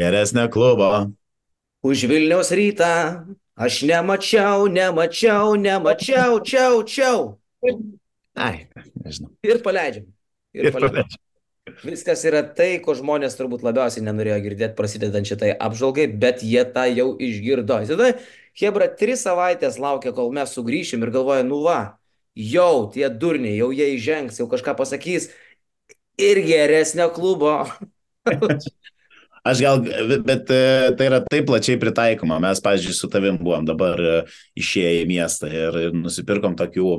Geresnė klubo. Už Vilniaus rytą aš nemačiau, nemačiau, nemačiau, čiau, čiau. Ai, nežinau. Ir paleidžiam. Ir Ir paleidžiam. panašiai. Viskas yra tai, ko žmonės turbūt labiausiai nenorėjo girdėti prasidedant šitai apžvalgai, bet jie tą jau išgirdo. Tada Hebra tris savaitės laukia, kol mes sugrįšim ir galvoja, nu va, jau tie durniai, jau jie įžengs, jau kažką pasakys ir geresnio klubo. Aš gal, bet e, tai yra taip plačiai pritaikoma. Mes, pavyzdžiui, su tavim buvom dabar e, išėję į miestą ir, ir nusipirkom tokių,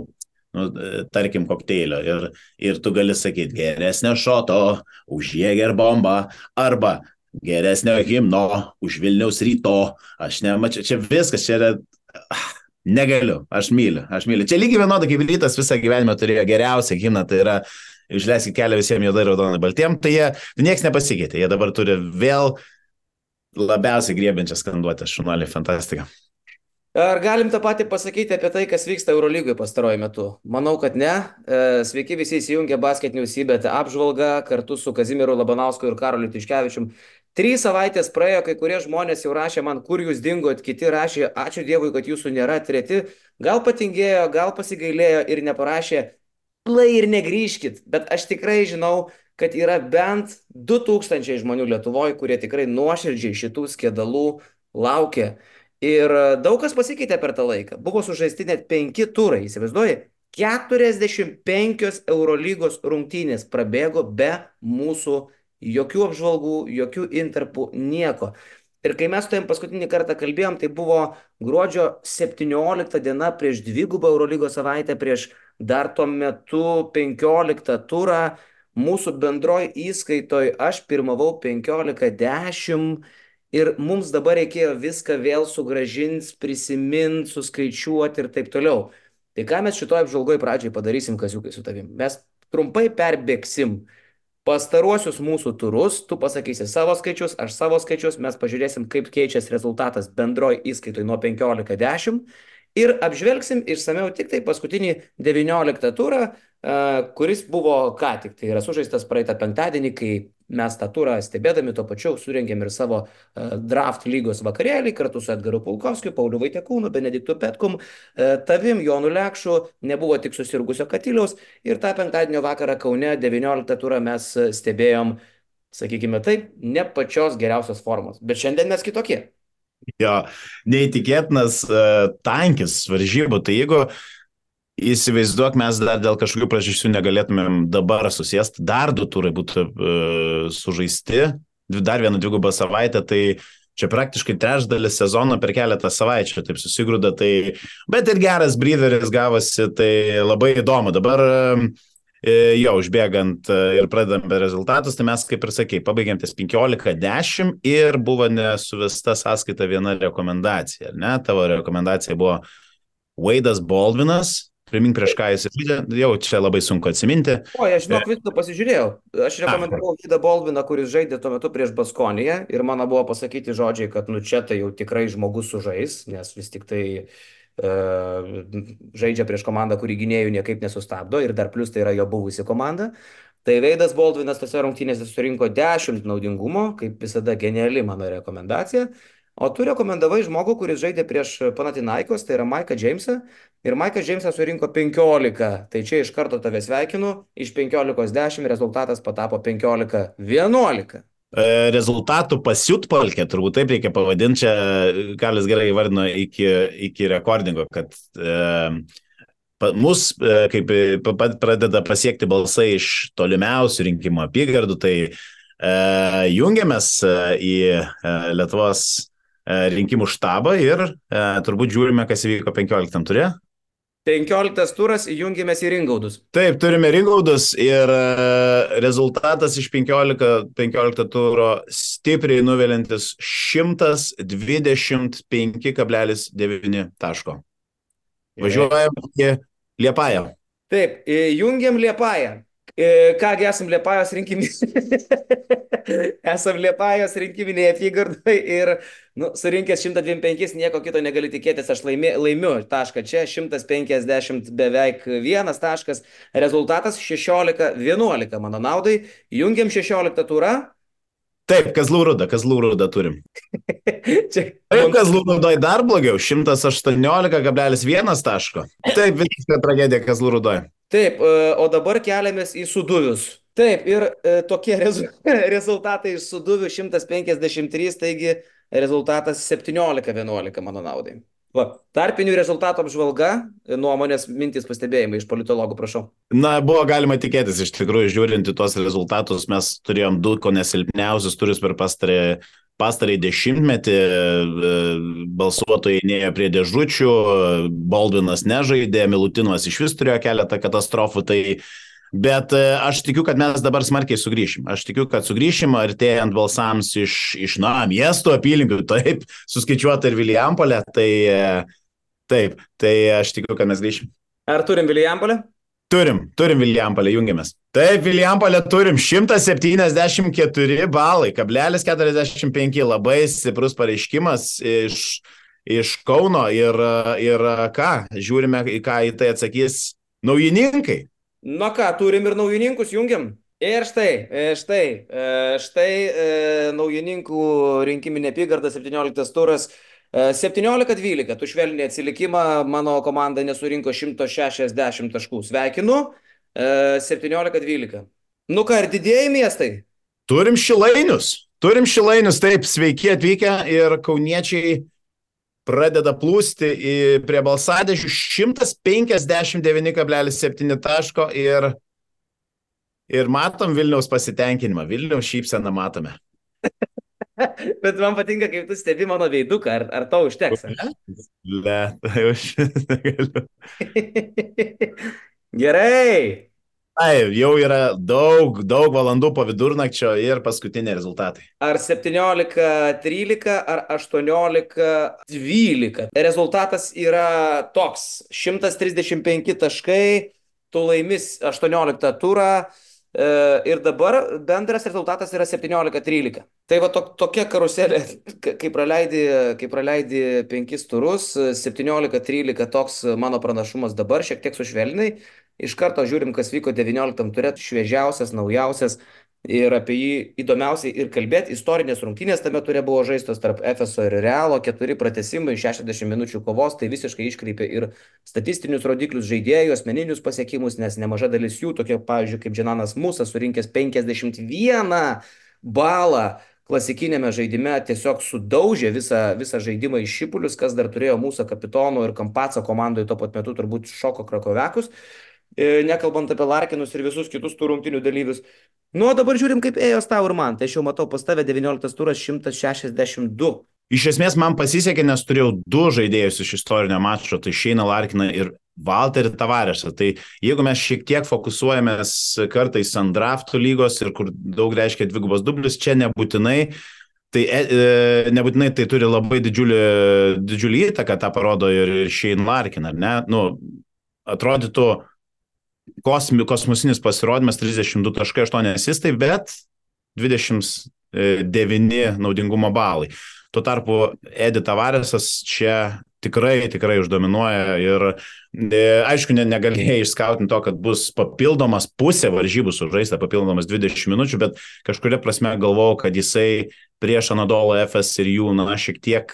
nu, e, tarkim, kokteilio. Ir, ir tu gali sakyti, geresnio šoto už jėger bombą arba geresnio himno už Vilniaus ryto. Aš nemačiau, čia viskas, čia yra... Negaliu, aš myliu, aš myliu. Čia lygiai vienodai kaip rytas visą gyvenimą turėjo geriausią himną, tai yra išleiskit kelią visiems juodai, raudonai, baltiem, tai jie, niekas nepasikeitė, jie dabar turi vėl labiausiai griebiančią skanduotę, šunalį, fantastika. Ar galim tą patį pasakyti apie tai, kas vyksta Eurolygoje pastaruoju metu? Manau, kad ne. E, Sveiki visi įsijungę Basket Newsybet apžvalgą kartu su Kazimiru Labanausku ir Karoliu Tiškevičium. Trys savaitės praėjo, kai kurie žmonės jau rašė man, kur jūs dingot, kiti rašė, ačiū Dievui, kad jūsų nėra, treti gal patingėjo, gal pasigailėjo ir neparašė, lai ir negrįžkit, bet aš tikrai žinau, kad yra bent 2000 žmonių Lietuvoje, kurie tikrai nuoširdžiai šitų skėdalų laukia. Ir e, daug kas pasikeitė per tą laiką. Buvo sužaisti net penki turai, įsivaizduoji? 45 Eurolygos rungtynės prabėgo be mūsų jokių apžvalgų, jokių interpų, nieko. Ir kai mes su tavim paskutinį kartą kalbėjom, tai buvo gruodžio 17 diena prieš dvigubą Eurolygos savaitę, prieš dar tuo metu 15 turą. Mūsų bendroj įskaitoj aš pirmavau 15-10 ir mums dabar reikėjo viską vėl sugražinti, prisiminti, suskaičiuoti ir taip toliau. Tai ką mes šitoje apžvalgoje pradžiai padarysim, kaziukai su tavim? Mes trumpai perbėgsim pastaruosius mūsų turus, tu pasakysi savo skaičius, aš savo skaičius, mes pažiūrėsim, kaip keičiasi rezultatas bendroji įskaitoj nuo 15-10 ir apžvelgsim išsameu tik tai paskutinį 19 turą, kuris buvo ką tik, tai yra sužaistas praeitą penktadienį, kai mes tą turą stebėdami tuo pačiu surengėm ir savo draft lygos vakarėlį kartu su Edgaru Pulkovskiu, Pauliu Vaitekūnu, Benediktu Petkum, tavim, Jonu Lekšu, nebuvo tik susirgusio Katiliaus ir tą penktadienio vakarą Kaune 19 turą mes stebėjom, sakykime taip, ne pačios geriausios formos, bet šiandien mes kitokie. Jo, neįtikėtinas uh, tankis varžybų, tai jeigu įsivaizduok, mes dar dėl kažkokių priežasčių negalėtumėm dabar susėsti, dar du turai būtų uh, sužaisti, dar vieną dvigubą savaitę, tai čia praktiškai trečdalis sezono per keletą savaičių, taip susigrūda, tai, bet ir geras breatheris gavosi, tai labai įdomu. Dabar uh, Jo, užbėgant e, ir pradedant be rezultatus, tai mes, kaip ir sakei, pabaigėm ties 15-10 ir buvo nesuvesta sąskaita viena rekomendacija, ne? Tavo rekomendacija buvo Waidas Baldvinas, primink prieš ką jis žaidė, jau čia labai sunku atsiminti. O, aš žinok, viską pasižiūrėjau. Aš rekomendavau Vydą Bolviną, kuris žaidė tuo metu prieš Baskoniją ir mano buvo pasakyti žodžiai, kad nu čia tai jau tikrai žmogus sužais, nes vis tik tai e, žaidžia prieš komandą, kuri gynėjų niekaip nesustabdo ir dar plus tai yra jo buvusi komanda. Tai Veidas Baldvinas tose rungtynėse surinko 10 naudingumo, kaip visada geniali mano rekomendacija. O tu rekomendavai žmogų, kuris žaidė prieš Panatinaikos, tai yra Maiką Džeimsą. Ir Maikas Džeimsas surinko 15. Tai čia iš karto tave sveikinu. Iš 15-10 rezultatas patapo 15-11. E, Rezultatų pasiutpolkė, turbūt taip reikia pavadinti, čia Kalis gerai įvardino iki, iki rekordingo, kad e, mus, e, kaip pradeda pasiekti balsai iš tolimiausių rinkimų apygardų, tai e, jungiamės e, į e, Lietuvos rinkimų štabą ir e, turbūt žiūrime, kas įvyko 15 turė. 15 turas įjungėmės į ringaudus. Taip, turime ringaudus ir e, rezultatas iš 15, 15 turo stipriai nuvilintis 125,9 taško. Važiuojam į Liepąją. Taip, jungiam Liepąją. E, Kągi esam Liepajos rinkiminėje. esam Liepajos rinkiminėje apygardoje ir nu, surinkęs 125 nieko kito negali tikėtis, aš laimė, laimiu tašką čia, 150 beveik vienas taškas, rezultatas 16-11 mano naudai, jungiam 16 turą. Taip, Kazlų rūda, Kazlų rūda turim. Čia, Taip, Kazlų rūdoj dar blogiau, 118,1 taško. Taip, visiška tragedija Kazlų rūdoj. taip, e, o dabar keliamės į suduvius. Taip, ir e, tokie rezu, rezultatai iš suduvių 153, taigi rezultatas 17-11 mano naudai. Va, tarpinių rezultatų apžvalga, nuomonės, mintis, pastebėjimai iš politologų, prašau. Na, buvo galima tikėtis, iš tikrųjų, žiūrint į tuos rezultatus, mes turėjom du ko nesilpniausius turius per pastarį, pastarį dešimtmetį, e, balsuotojai neėjo prie dėžučių, Baldvinas nežaidė, Milutinas iš vis turėjo keletą katastrofų, tai Bet e, aš tikiu, kad mes dabar smarkiai sugrįšim. Aš tikiu, kad sugrįšim artėjant balsams iš, iš na, miesto apylinkių, taip, suskaičiuota ir Vilijampolė, tai taip, tai aš tikiu, kad mes grįšim. Ar turim Vilijampolę? Turim, turim Vilijampolę, jungiamės. Taip, Vilijampolė turim 174 balai, kablelis 45, labai stiprus pareiškimas iš, iš Kauno ir, ir ką, žiūrime, į ką į tai atsakys naujininkai. Nu ką, turim ir naujininkus, jungiam. Ir štai, e, štai, e, štai e, naujininkų rinkiminė apygarda 17 turas. 17-12, tu švelniai atsilikimą, mano komanda nesurinko 160 taškų. Sveikinu. 17-12. Nu ką, ir didėjai miestai? Turim šilainius. Turim šilainius, taip, sveiki atvykę ir kauniečiai pradeda plūsti į, prie balsadėžių 159,7 taško ir, ir matom Vilniaus pasitenkinimą, Vilniaus šypseną matome. Bet man patinka, kaip tu stebi mano veiduką, ar, ar tau užteks? Ne, tai aš negaliu. Gerai. Taip, jau yra daug, daug valandų po vidurnakčio ir paskutiniai rezultatai. Ar 17-13, ar 18-12. Rezultatas yra toks. 135 taškai, tu laimis 18 turą e, ir dabar bendras rezultatas yra 17-13. Tai va to, tokia karuselė, kai praleidi, kai praleidi penkis turus, 17-13 toks mano pranašumas dabar, šiek tiek sušvelnai. Iš karto žiūrim, kas vyko 19 turėt, šviežiausias, naujausias ir apie jį įdomiausiai ir kalbėti. Istorinės rungtynės tame turė buvo žaistos tarp FSO ir Realo, keturi pratesimai, 60 minučių kovos, tai visiškai iškreipė ir statistinius rodiklius žaidėjų, asmeninius pasiekimus, nes nemaža dalis jų, tokie pavyzdžiui kaip Džananas Musas, surinkęs 51 balą klasikinėme žaidime tiesiog sudaužė visą, visą žaidimą į šipulius, kas dar turėjo mūsų kapitono ir Kampaco komandoje tuo pat metu turbūt šoko krakovekus. E, nekalbant apie Larkinus ir visus kitus tų rungtinių dalyvius. Nu, o dabar žiūrim, kaip ėjo tau ir man. Tai aš jau matau pas tave 19 turas 162. Iš esmės man pasisekė, nes turėjau du žaidėjus iš istorinio mačo, tai Šeina Larkina ir Walterį Tavarešą. Tai jeigu mes šiek tiek fokusuojamės kartais ant draftų lygos ir kur daug reiškia dvigubas dublis, čia nebūtinai Tai e, e nebūtinai tai turi labai didžiulį, didžiulį įtaką, tą parodo ir Shane Larkin, ar ne? Nu, atrodytų, kosmi, kosmosinis pasirodymas 32.8 asistai, bet 29 naudingumo balai. Tuo tarpu Edi Tavaresas čia tikrai, tikrai uždominuoja ir e, aišku, ne, negalėjai išskautinti to, kad bus papildomas pusė varžybų sužaista, papildomas 20 minučių, bet kažkuria prasme galvojau, kad jisai prieš Anadolo FS ir jų, na, šiek tiek,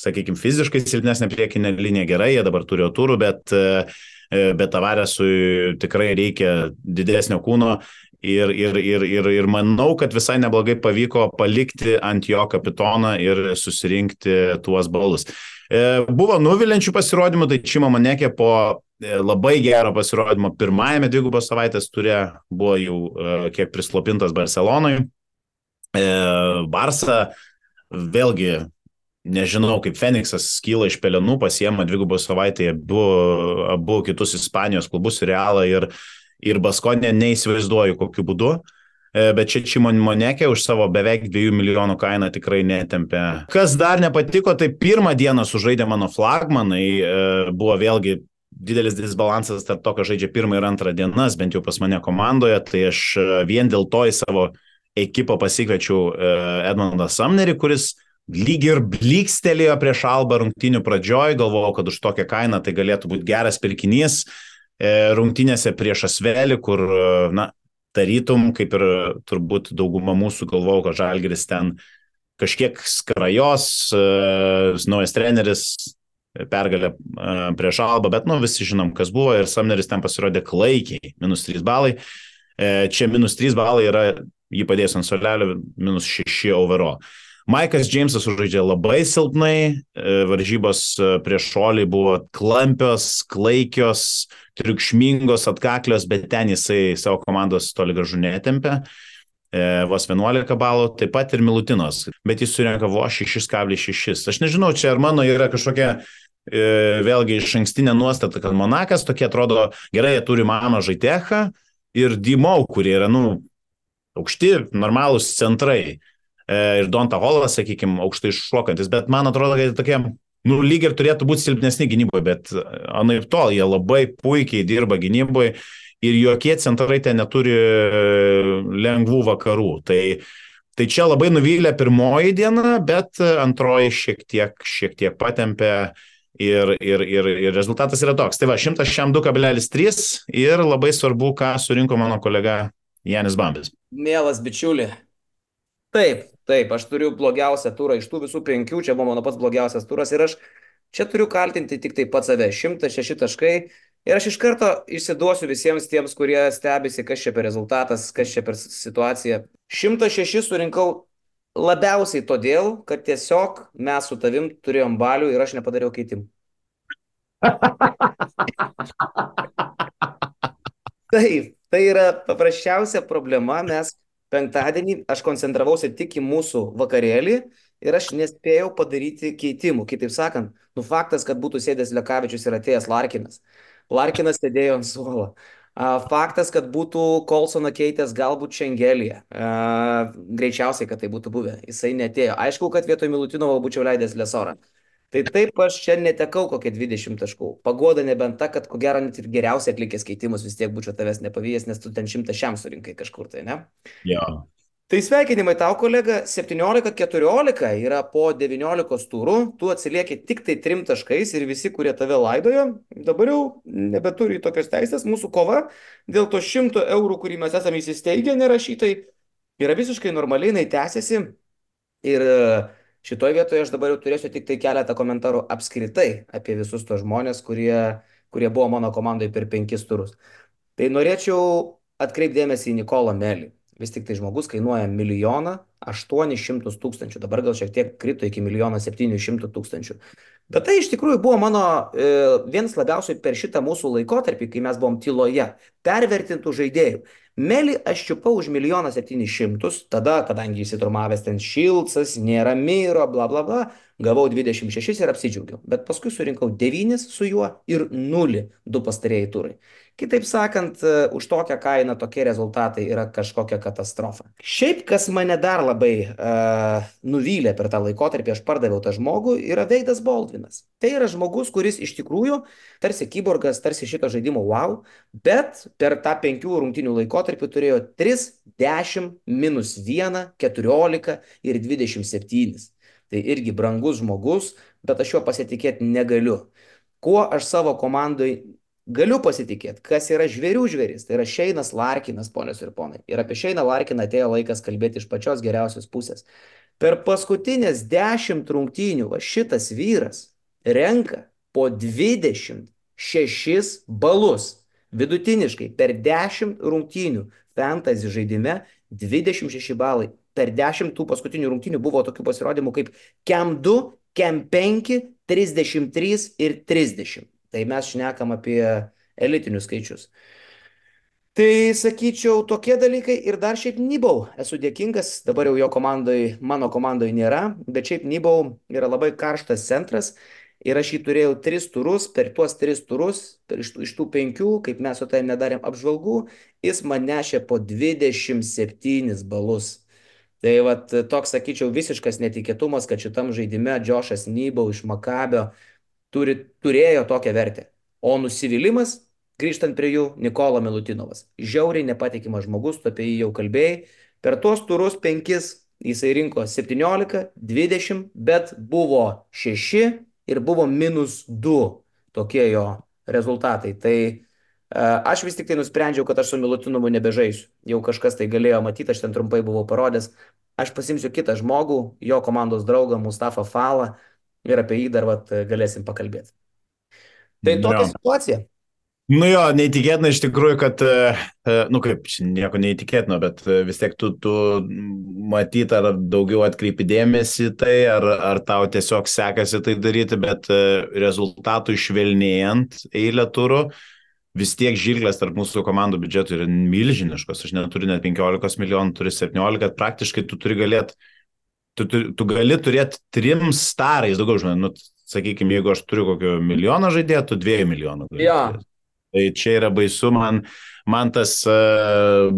sakykime, fiziškai silpnesnė priekinė linija gerai, jie dabar turi turų, bet E, bet Tavaresui tikrai reikia didesnio kūno ir, ir, ir, ir, ir manau, kad visai neblogai pavyko palikti ant jo kapitoną ir susirinkti tuos balus. E, buvo nuvilinčių pasirodymų, tai Čimo Manekė po e, labai gero pasirodymo pirmajame dvigubos savaitės turė buvo jau kiek prislopintas Barcelonui. Barsa vėlgi nežinau, kaip Feniksas skyla iš pelenų, pasiema dvigubos savaitėje abu, abu kitus Ispanijos klubus, Realą ir, ir Baskonė, neįsivaizduoju kokiu būdu. E, bet čia Čimon Monekė už savo beveik 2 milijonų kainą tikrai netempė. Kas dar nepatiko, tai pirmą dieną sužaidė mano flagmanai, e, buvo vėlgi didelis disbalansas tarp to, kas žaidžia pirmą ir antrą dienas, bent jau pas mane komandoje, tai aš e, vien dėl to į savo ekipą pasikviečiau Edmondą Samnerį, kuris lyg ir blykstelėjo prieš Alba rungtinių pradžioj, galvojau, kad už tokią kainą tai galėtų būti geras pirkinys. E, rungtynėse prieš Asvelį, kur, e, na, tarytum, kaip ir turbūt dauguma mūsų galvojau, kad Žalgeris ten kažkiek skrajos, naujas treneris, pergalę prieš Alba, bet nu visi žinom, kas buvo ir Samneris ten pasirodė klaikiai, minus 3 balai. Čia minus 3 balai yra, jį padėjus ant solelio, minus 6 overall. Maikas Džeimsas sužaidžia labai silpnai, varžybos prieš šolį buvo klampios, klaikios, triukšmingos, atkaklios, bet ten jisai savo komandos toli gražu netempė. Vos 11 balų, taip pat ir Milutinos, bet jis surenka vos 6,6. Aš nežinau, čia ar mano yra kažkokia vėlgi iš ankstinė nuostata, kad Monakas tokie atrodo gerai, jie turi Mano Žaitechą ir Dimau, kurie yra, nu, aukšti, normalūs centrai. Ir Donta Holas, sakykime, aukštai šokantis, bet man atrodo, kad tokie, nu, lyg ir turėtų būti silpnesni gynyboje, bet anaip tol, jie labai puikiai dirba gynyboje ir jokie centrai ten neturi lengvų vakarų. Tai, tai čia labai nuvylė pirmoji diena, bet antroji šiek tiek, šiek tiek patempė ir, ir, ir, ir rezultatas yra toks. Tai va, 102,3 ir labai svarbu, ką surinko mano kolega Janis Bambis. Mielas bičiuli. Taip, taip, aš turiu blogiausią turą iš tų visų penkių, čia buvo mano pats blogiausias turas ir aš čia turiu kaltinti tik tai pats save. 106 taškai ir aš iš karto išsiduosiu visiems tiems, kurie stebisi, kas čia per rezultatas, kas čia per situaciją. 106 surinkau labiausiai todėl, kad tiesiog mes su tavim turėjom balių ir aš nepadariau keitimų. Taip, tai yra paprasčiausia problema, mes penktadienį aš koncentravausi tik į mūsų vakarėlį ir aš nespėjau padaryti keitimų. Kitaip sakant, nu faktas, kad būtų sėdęs Lekavičius ir atėjęs Larkinas. Larkinas sėdėjo ant suolo. Faktas, kad būtų Kolsoną keitęs galbūt Šengelėje. Greičiausiai, kad tai būtų buvę. Jisai netėjo. Aišku, kad vietoj Milutinovo būčiau leidęs Lesorą. Tai taip aš čia netekau kokie 20 taškų. Pagoda nebent ta, kad ko gero net ir geriausiai atlikęs keitimus vis tiek būčiau tavęs nepavijęs, nes tu ten šimtą šiam surinkai kažkur tai, ne? Jo. Tai sveikinimai tau, kolega, 17-14 yra po 19 turų, tu atsilieki tik tai 3 taškais ir visi, kurie tave laidojo, dabar jau nebeturi tokios teisės, mūsų kova dėl to 100 eurų, kurį mes esame įsisteigę nerašytai, yra visiškai normaliai, jinai tęsiasi ir uh, Šitoje vietoje aš dabar jau turėsiu tik tai keletą komentarų apskritai apie visus tos žmonės, kurie, kurie buvo mano komandai per penkis turus. Tai norėčiau atkreipdėmėsi į Nikolą Melį. Vis tik tai žmogus kainuoja milijoną 800 tūkstančių, dabar gal šiek tiek krito iki milijono 700 tūkstančių. Bet tai iš tikrųjų buvo mano e, vienas labiausiai per šitą mūsų laikotarpį, kai mes buvom tyloje, pervertintų žaidėjų. Melį aš čiupau už milijoną septynis šimtus, tada, kadangi įsitrumavęs ten Šilcas, nėra Myro, bla bla bla, gavau 26 ir apsidžiaugiau. Bet paskui surinkau 9 su juo ir 0 du pastarėjai turai. Kitaip sakant, e, už tokią kainą tokie rezultatai yra kažkokia katastrofa. Šiaip, kas mane dar labai uh, nuvylė per tą laikotarpį, aš pardaviau tą žmogų, yra Veidas Baldvinas. Tai yra žmogus, kuris iš tikrųjų tarsi kyborgas, tarsi šito žaidimo wow, bet per tą penkių rungtinių laikotarpį turėjo 3, 10, minus 1, 14 ir 27. Tai irgi brangus žmogus, bet aš juo pasitikėti negaliu. Kuo aš savo komandai galiu pasitikėti, kas yra žvėrių žvėris. Tai yra Šeinas Larkinas, ponios ir ponai. Ir apie Šeiną Larkiną atėjo laikas kalbėti iš pačios geriausios pusės. Per paskutinės dešimt rungtynių va, šitas vyras renka po 26 balus. Vidutiniškai per 10 rungtynių fantasy žaidime 26 balai. Per 10 tų paskutinių rungtynių buvo tokių pasirodymų kaip KEM 2, KEM 5, 33 ir 30. Tai mes šnekam apie elitinius skaičius. Tai sakyčiau, tokie dalykai ir dar šiaip Nybau esu dėkingas, dabar jau jo komandai, mano komandai nėra, bet šiaip Nybau yra labai karštas centras ir aš jį turėjau tris turus, per tuos tris turus, iš, iš tų penkių, kaip mes su tai nedarėm apžvalgų, jis man nešė po 27 balus. Tai vat, toks, sakyčiau, visiškas netikėtumas, kad šitam žaidime Džošas Nybau iš Makabio turi, turėjo tokią vertę. O nusivylimas, grįžtant prie jų, Nikola Milutinovas. Žiauriai nepatikimas žmogus, tu apie jį jau kalbėjai. Per tuos turus penkis jisai rinko 17, 20, bet buvo 6 ir buvo minus 2 tokie jo rezultatai. Tai Aš vis tik tai nusprendžiau, kad aš su Milutinumu nebežaisiu. Jau kažkas tai galėjo matyti, aš ten trumpai buvau parodęs. Aš pasimsiu kitą žmogų, jo komandos draugą Mustafa Falą ir apie jį dar vat, galėsim pakalbėti. Tai tokia Jo. situacija. Nu jo, neįtikėtina iš tikrųjų, kad, e, nu kaip, nieko neįtikėtino, bet e, vis tiek tu, tu matyt, ar daugiau atkreipi dėmesį tai, ar, ar tau tiesiog sekasi tai daryti, bet e, rezultatų išvelnėjant eilę turų, vis tiek žirklės tarp mūsų komandų biudžetų yra milžiniškos. Aš neturiu net 15 milijonų, turiu 17, praktiškai tu turi galėti, tu, tu, tu gali turėti trim starais daugiau žmonių. Nu, sakykime, jeigu aš turiu kokio milijono žaidėjų, tu dviejų milijonų. turėt. Tai čia yra baisu, man, man tas uh,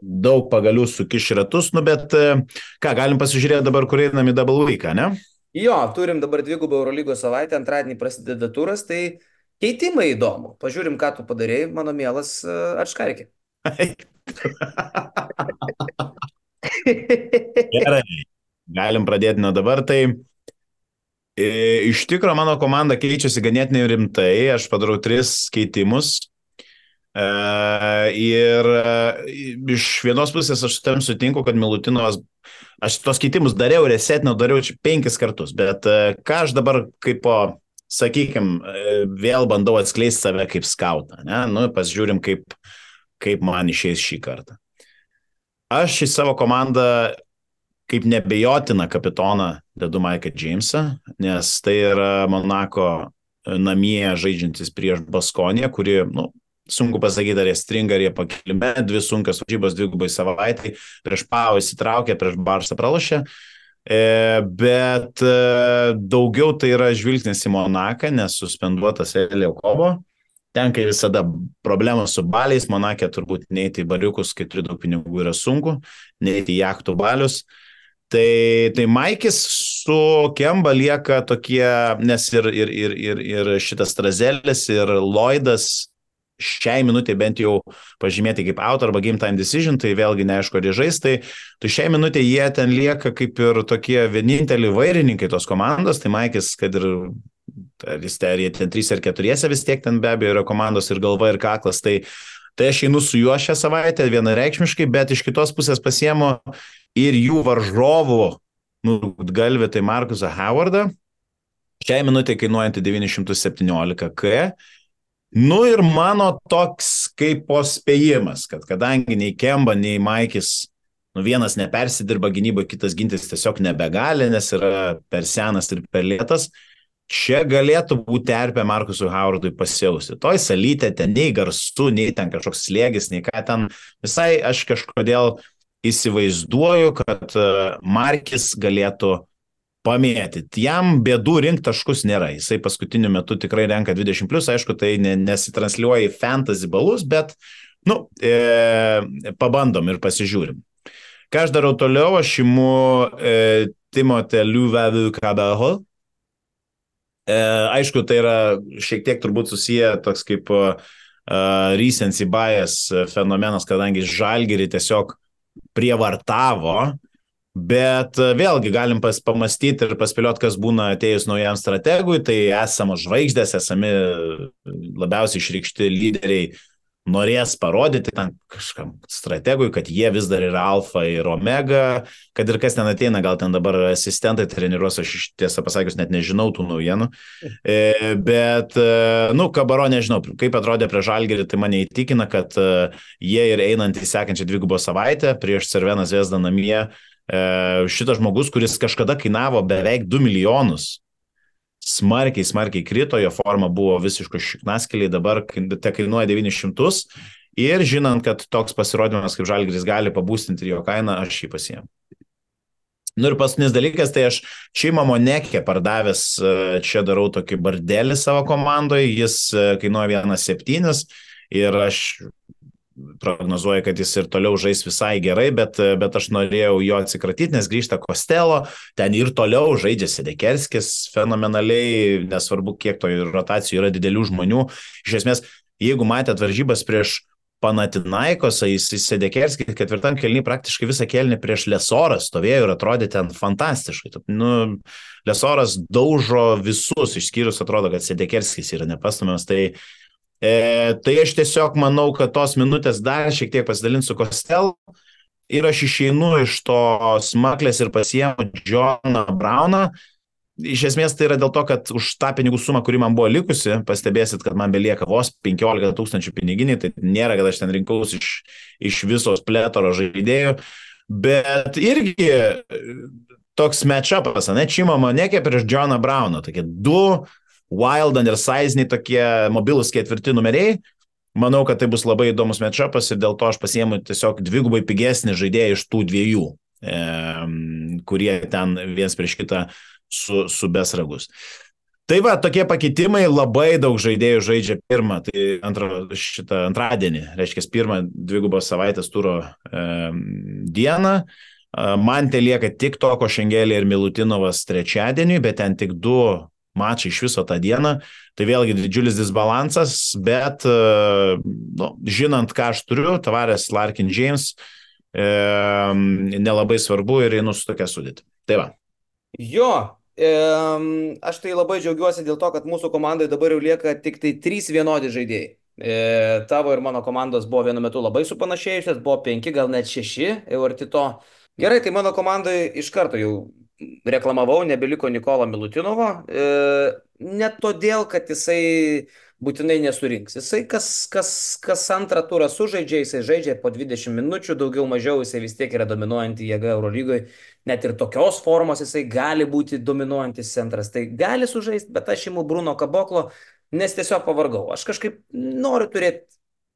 daug pagalių sukiš ratus, nu bet uh, ką, galim pasižiūrėti dabar, kur einam į double week, ne? Jo, turim dabar dvigubą Eurolygos savaitę, antradienį prasideda turas, tai keitimai įdomu. Pažiūrim, ką tu padarėjai, mano mielas e, atškarkė. Gerai, galim pradėti nuo dabar. Tai e, iš tikrųjų mano komanda keičiasi ganėtinai rimtai. Aš padarau tris keitimus. E, ir e, iš vienos pusės aš tam sutinku, kad Milutinovas, aš tos keitimus dariau, resetinau, dariau čia penkis kartus, bet ką aš dabar kaip po, sakykime, vėl bandau atskleisti save kaip skautą, ne? Nu, pasižiūrim, kaip, kaip man išeis šį kartą. Aš į savo komandą kaip nebejotina kapitoną dedu Maiką Džeimsą, nes tai yra Monako namie žaidžiantis prieš Baskoniją, kuri, nu, sunku pasakyti, ar jie stringa, ar jie pakilime, dvi sunkios varžybos dvigubai savaitai, prieš Pau įsitraukė, prieš Barsą pralašė, e, bet e, daugiau tai yra žvilgsnis į Monaką, nes suspenduotas Elio Kobo. Tenka visada problemos su baliais, Monakė turbūt neiti į bariukus, kai turi daug pinigų yra sunku, neiti į jachtų balius. Tai, tai Maikis su Kemba lieka tokie, nes ir, ir, ir, ir, ir šitas Trazelis, ir Lloydas šiai minutė bent jau pažymėti kaip out arba game time decision, tai vėlgi neaišku, ar jie žais, tai, tai šiai minutė jie ten lieka kaip ir tokie vieninteliai vairininkai tos komandos, tai Maikis, kad ir ar jis ar jie ten trys ar keturiese vis tiek ten be abejo yra komandos ir galva ir kaklas, tai, tai aš einu su juo šią savaitę vienareikšmiškai, bet iš kitos pusės pasiemu ir jų varžovų, nu, galvė tai Markusą Howardą, šiai minutė kainuojantį 917 K. Nu ir mano toks kaip pospėjimas, kad kadangi nei Kemba, nei Maikis, nu vienas nepersidirba gynyboje, kitas gintis tiesiog nebegali, nes yra per senas ir per lėtas, čia galėtų būti terpė Markusui Howardui pasiausti. Toj salytė ten nei garsų, nei ten kažkoks slėgis, nei ką ten. Visai aš kažkodėl įsivaizduoju, kad e, Markis galėtų pamėtyti. Jam bėdų rinkti taškus nėra. Jisai paskutiniu metu tikrai renka 20, plus, aišku, tai ne, nesitransliuoja į fantasy balus, bet, nu, e, pabandom ir pasižiūrim. Ką aš darau toliau, aš imu e, Timotę Liuvevių Kabeho. E, aišku, tai yra šiek tiek turbūt susiję toks kaip uh, recency bias fenomenas, kadangi žalgerį tiesiog prievartavo, bet vėlgi galim pas, pamastyti ir paspėlioti, kas būna atėjus naujam strategui, tai esamos žvaigždės, esami labiausiai išrikšti lyderiai norės parodyti tam kažkam strategui, kad jie vis dar yra alfa ir omega, kad ir kas ten ateina, gal ten dabar asistentai treniruos, aš iš tiesą pasakius net nežinau tų naujienų. E, bet, e, nu, Kabaro nežinau, kaip atrodė prie Žalgerį, tai mane įtikina, kad e, jie ir einant į sekančią dvigubą savaitę prieš Cerveną Zvezdą namie, šitas žmogus, kuris kažkada kainavo beveik 2 milijonus, smarkiai, smarkiai krito, jo forma buvo visiškai šiknaskeliai, dabar te kainuoja 900 ir žinant, kad toks pasirodymas kaip Žalgris gali pabūstinti jo kainą, aš jį pasiemu. Nu ir paskutinis dalykas, tai aš šeimą Monekė pardavęs, čia darau tokį bardelį savo komandoje, jis kainuoja 1,7 ir aš prognozuoja, kad jis ir toliau žais visai gerai, bet, bet aš norėjau jo atsikratyti, nes grįžta Kostelo, ten ir toliau žaidžia Sedekerskis fenomenaliai, nesvarbu, kiek to rotacijų yra didelių žmonių. Iš esmės, jeigu matėt varžybas prieš Panatinaikos, jis Sedekerskis ketvirtam kelniui praktiškai visą kelnį prieš Lesorą stovėjo ir atrodė ten fantastiškai. Nu, Lesoras daužo visus, išskyrus atrodo, kad Sedekerskis yra nepastumiamas, tai E, tai aš tiesiog manau, kad tos minutės dar šiek tiek pasidalinsiu Kostel ir aš išeinu iš to smaklės ir pasiemu Johną Brauną. Iš esmės tai yra dėl to, kad už tą pinigų sumą, kuri man buvo likusi, pastebėsit, kad man belieka vos 15 tūkstančių piniginiai, tai nėra, kad aš ten rinkausi iš, iš visos plėtoro žaidėjų, bet irgi toks matchupas, ne, Čimama nekė prieš Johną Brauną, tokie du Wild undersiziniai tokie mobilus ketvirti numeriai. Manau, kad tai bus labai įdomus matchupas ir dėl to aš pasiemu tiesiog dvigubai pigesnį žaidėją iš tų dviejų, e, kurie ten viens prieš kitą su, su besragus. Tai va, tokie pakeitimai, labai daug žaidėjų žaidžia pirmą, tai antrą, šitą antradienį, reiškia pirmą dvigubos savaitės turo e, dieną. Man te lieka tik Toko Šengelė ir Milutinovas trečiadienį, bet ten tik du mačai iš viso tą dieną. Tai vėlgi didžiulis disbalansas, bet nu, žinant, ką aš turiu, tavarės Larkin James, e, nelabai svarbu ir einu su tokia sudėti. Tai va. Jo, e, aš tai labai džiaugiuosi dėl to, kad mūsų komandai dabar jau lieka tik tai trys vienodi žaidėjai. E, tavo ir mano komandos buvo vienu metu labai supanašėjusios, buvo penki, gal net šeši, jau arti to. Gerai, tai mano komandai iš karto jau reklamavau, nebeliko Nikolo Milutinovo. E, ne todėl, kad jisai būtinai nesurinks. Jisai kas, kas, kas antrą turą sužaidžia, jisai žaidžia po 20 minučių, daugiau mažiau jisai vis tiek yra dominuojanti jėga Eurolygoje. Net ir tokios formos jisai gali būti dominuojantis centras. Tai gali sužaisti, bet aš imu Bruno Kaboklo, nes tiesiog pavargau. Aš kažkaip noriu turėti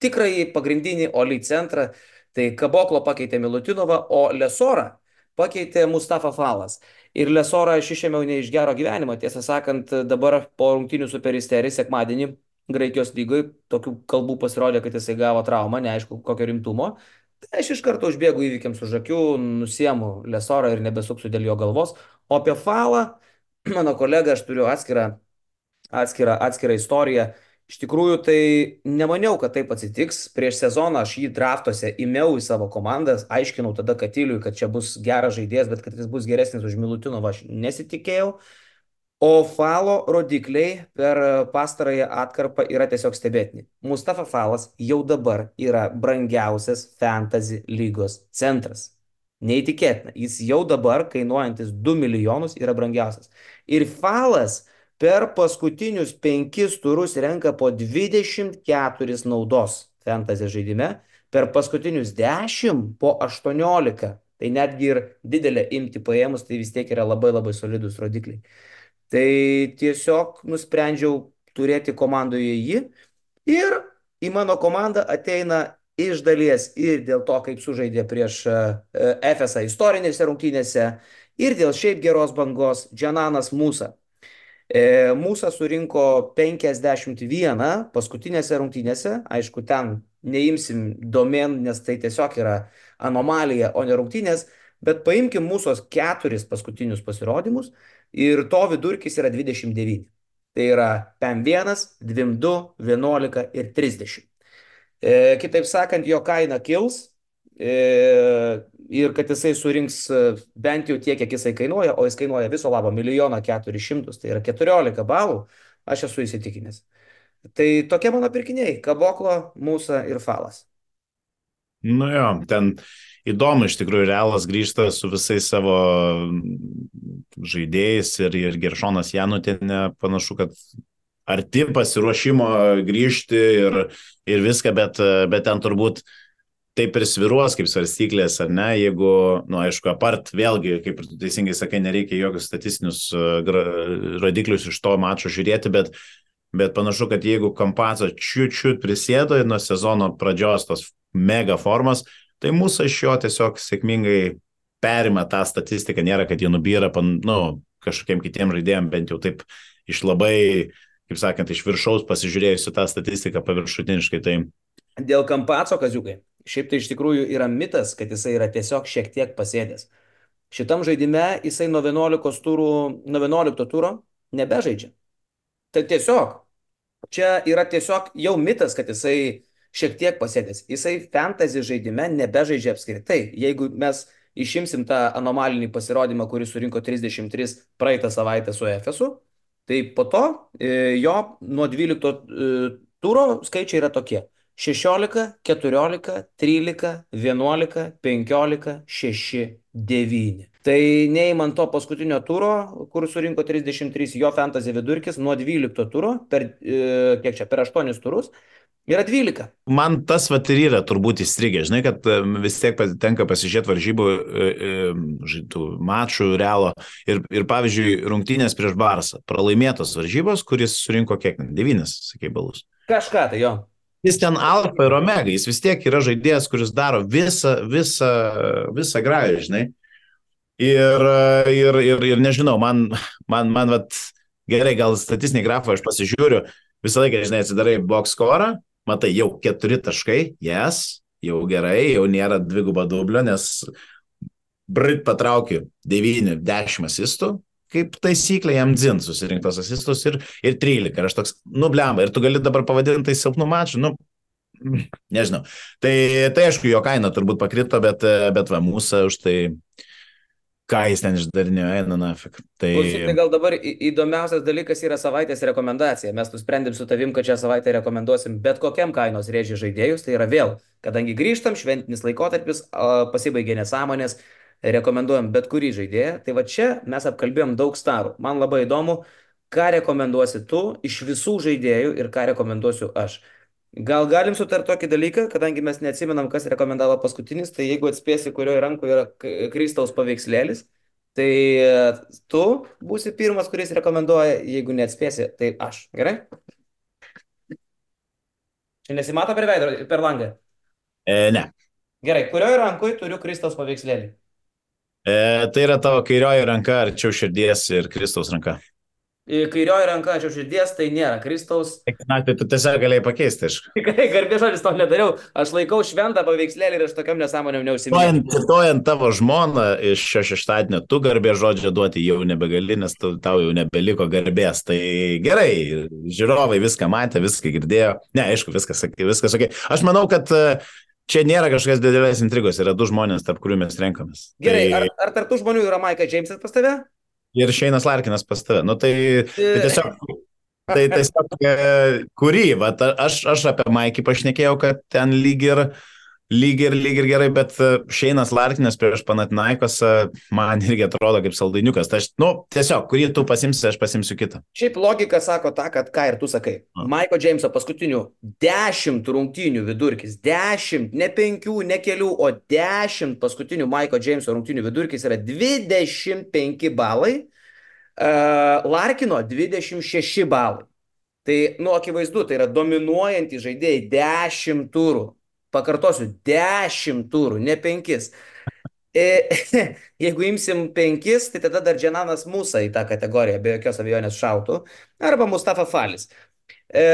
tikrąjį pagrindinį Oli centrą. Tai Kaboklo pakeitė Milutinovą, o Lesorą pakeitė Mustafa Falas. Ir Lesorą aš išėmiau ne iš gero gyvenimo. Tiesą sakant, dabar po rungtinių su Peristeri sekmadienį Graikijos lygoje tokių kalbų pasirodė, kad jisai gavo traumą, neaišku kokio rimtumo. Tai aš iš karto užbėgu įvykiams už akių, nusiemu Lesorą ir nebesuksiu dėl jo galvos. O apie Falą, mano kolega, aš turiu atskirą, atskirą, atskirą istoriją. Iš tikrųjų, tai nemaniau, kad taip atsitiks. Prieš sezoną aš jį draftuose įmiau į savo komandas, aiškinau tada Katiliui, kad čia bus geras žaidėjas, bet kad jis bus geresnis už Milutinovą, aš nesitikėjau. O falo rodikliai per pastarąją atkarpą yra tiesiog stebėtini. Mustafa Falas jau dabar yra brangiausias fantasy lygos centras. Neįtikėtina. Jis jau dabar, kainuojantis 2 milijonus, yra brangiausias. Ir Falas per paskutinius penkis turus renka po 24 naudos fantasy žaidime, per paskutinius 10 po 18. Tai netgi ir didelę imti paėmus, tai vis tiek yra labai labai solidus rodikliai. Tai tiesiog nusprendžiau turėti komandoje jį ir į mano komandą ateina iš dalies ir dėl to, kaip sužaidė prieš FSA istorinėse rungtynėse, ir dėl šiaip geros bangos Džananas Musa. E, Mūsų surinko 51 paskutinėse rungtynėse, aišku, ten neimsim domen, nes tai tiesiog yra anomalija, o ne rungtynės, bet paimkim mūsų keturis paskutinius pasirodymus ir to vidurkis yra 29. Tai yra PM1, 22, 11 ir 30. E, kitaip sakant, jo kaina kils, ir kad jisai surinks e, bent jau tiek, kiek jisai kainuoja, o jis kainuoja viso labo milijoną keturis šimtus, tai yra 14 balų, aš esu įsitikinęs. Tai tokie mano pirkiniai - Kaboklo, Mūsa ir Falas. Nu jo, ten įdomu iš tikrųjų, Realas grįžta su visais savo žaidėjais ir, ir Geršonas Janutinė panašu, kad arti pasiruošimo grįžti ir, ir viską, bet, bet ten turbūt uh, taip ir sviruos kaip svarstyklės, ar ne, jeigu, na, nu, aišku, apart, vėlgi, kaip ir tu teisingai sakai, nereikia jokius statistinius uh, rodiklius iš to mačo žiūrėti, bet, bet panašu, kad jeigu Kampaco čiut-čiut prisėdo nuo sezono pradžios tos mega formos, tai mūsų iš jo tiesiog sėkmingai perima tą statistiką, nėra, kad jie nubyra, pan, nu, kažkokiem kitiem žaidėjim, bent jau taip iš labai, kaip sakant, iš viršaus pasižiūrėjusi tą statistiką paviršutiniškai. Tai... Dėl Kampaco, kaziukai, Šiaip tai iš tikrųjų yra mitas, kad jisai yra tiesiog šiek tiek pasėdęs. Šitam žaidime jisai nuo 11 turų, nuo 11 turo nebežaidžia. Tai tiesiog, čia yra tiesiog jau mitas, kad jisai šiek tiek pasėdęs. Jisai fantasy žaidime nebežaidžia apskritai. Jeigu mes išimsim tą anomalinį pasirodymą, kuris surinko 33 praeitą savaitę su EFSU, tai po to e, jo nuo 12 Turo skaičiai yra tokie. 16, 14, 13, 11, 15, 6, 9. Tai neįmant to paskutinio turo, kur surinko 33, jo fantasy vidurkis nuo 12 turo, per, e, kiek čia, per 8 turus, yra 12. Man tas vat ir yra turbūt įstrigę, žinai, kad e, vis tiek tenka pasižiūrėti varžybų e, žaitų mačų realo ir, ir pavyzdžiui, rungtynės prieš Barsą, pralaimėtos varžybos, kuris surinko kiek, 9, sakai, balus. Kažką tai jo. Jis ten alfa ir omega, jis vis tiek yra žaidėjas, kuris daro visą, visą, visą gražą, žinai. Ir, ir, ir, ir nežinau, man, man, man, vat, gerai, gal statistinį grafą aš pasižiūriu, visą laiką, žinai, atsidarai box score, matai, jau keturi taškai, jes, jau gerai, jau nėra dvigubo dublio, nes Brit patraukė 9-10 asistų, kaip taisyklė jam dzin susirinktos asistus ir, ir 13. Ir aš toks, nu, blemba, ir tu gali dabar pavadinti tai silpnų mačų, nu, nežinau. Tai, tai aišku, jo kaina turbūt pakrito, bet, bet va, mūsų už tai ką jis ten išdarinėjo, eina nafik. Tai... Klausyk, tai gal dabar įdomiausias dalykas yra savaitės rekomendacija. Mes nusprendėm su tavim, kad šią savaitę rekomenduosim bet kokiam kainos rėžiai žaidėjus. Tai yra vėl, kadangi grįžtam, šventinis laikotarpis, pasibaigė nesąmonės, rekomenduojam bet kurį žaidėją. Tai va čia mes apkalbėjom daug starų. Man labai įdomu, ką rekomenduosi tu iš visų žaidėjų ir ką rekomenduosiu aš. Gal galim sutarti tokį dalyką, kadangi mes neatsimenam, kas rekomendavo paskutinis, tai jeigu atspėsi, kurioje rankoje yra Kristaus paveikslėlis, tai e, tu būsi pirmas, kuris rekomenduoja, jeigu neatspėsi, tai aš. Gerai? Čia nesimato per veidą, per langą? E, ne. Gerai, kurioje rankoje turiu Kristaus paveikslėlį? E, tai yra tavo kairioji ranka arčiau širdies ir Kristaus ranka. Kairioji ranka arčiau širdies tai nėra Kristaus. Na, tai tu tiesiog galėjai pakeisti, aišku. Tikrai garbė žodis to nedariau. Aš laikau šventą paveikslėlį ir aš tokiam nesąmonėm neužsimenu. Cituojant tavo žmoną iš šio šeštadienio, tu garbė žodžio duoti jau nebegali, nes tu, tau jau nebeliko garbės. Tai gerai, žiūrovai viską matė, viską girdėjo. Ne, aišku, viskas, viskas ok. Aš manau, kad uh, Čia nėra kažkokios didelės intrigos, yra du žmonės, tarp kurių mes renkamės. Gerai, tai... ar, ar tarp tų žmonių yra Maika Džeimsas pas tave? Ir Šeinas Larkinas pas tave. Nu, tai, tai tiesiog, tai tiesiog e, kurį, va, aš, aš apie Maikį pašnekėjau, kad ten lyg ir lyg ir, lyg ir gerai, bet e, Šeinas Larkinas prieš Panatinaikos man irgi atrodo kaip saldainiukas. Tai aš, nu, tiesiog, kurį tu pasimsi, aš pasimsiu kitą. Šiaip logika sako tą, kad ką ir tu sakai. Maiko Džeimso paskutinių 10 rungtynių vidurkis, 10, ne 5, ne kelių, o 10 paskutinių Maiko Džeimso rungtynių vidurkis yra 25 balai, uh, Larkino 26 balai. Tai, nu, akivaizdu, tai yra dominuojantys žaidėjai 10 turų. Pakartosiu, 10 turų, ne 5. E, jeigu imsim 5, tai tada dar Dženanas Musa į tą kategoriją be jokios abejonės šautų. Arba Mustafa Falis. E,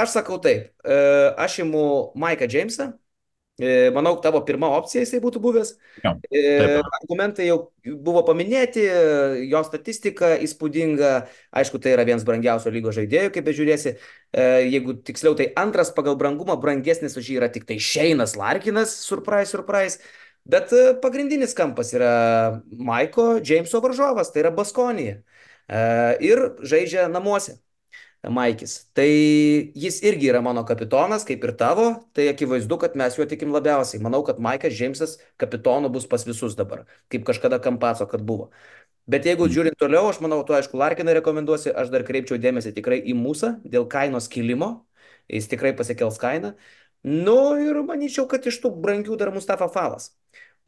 aš sakau taip, e, aš imu Maiką Džeimsą, manau, tavo pirma opcija jisai būtų buvęs. Jo, e, Argumentai jau buvo paminėti, jo statistika įspūdinga, aišku, tai yra vienas brangiausio lygo žaidėjų, kaip bežiūrėsi. E, jeigu tiksliau, tai antras pagal brangumą, brangesnis už jį yra tik tai Šeinas Larkinas, surprise, surprise. Bet pagrindinis kampas yra Maiko Jameso varžovas, tai yra Baskonija. Ir žaidžia namuose. Maikis. Tai jis irgi yra mano kapitonas, kaip ir tavo, tai akivaizdu, kad mes juo tikim labiausiai. Manau, kad Maikas Džeimsas kapitonu bus pas visus dabar, kaip kažkada Kampaco, kad buvo. Bet jeigu mm. žiūrint toliau, aš manau, tu aišku, Larkiną rekomenduosi, aš dar kreipčiau dėmesį tikrai į mūsų dėl kainos kilimo, jis tikrai pasikels kainą. Nu ir manyčiau, kad iš tų brangių dar Mustafa Falas.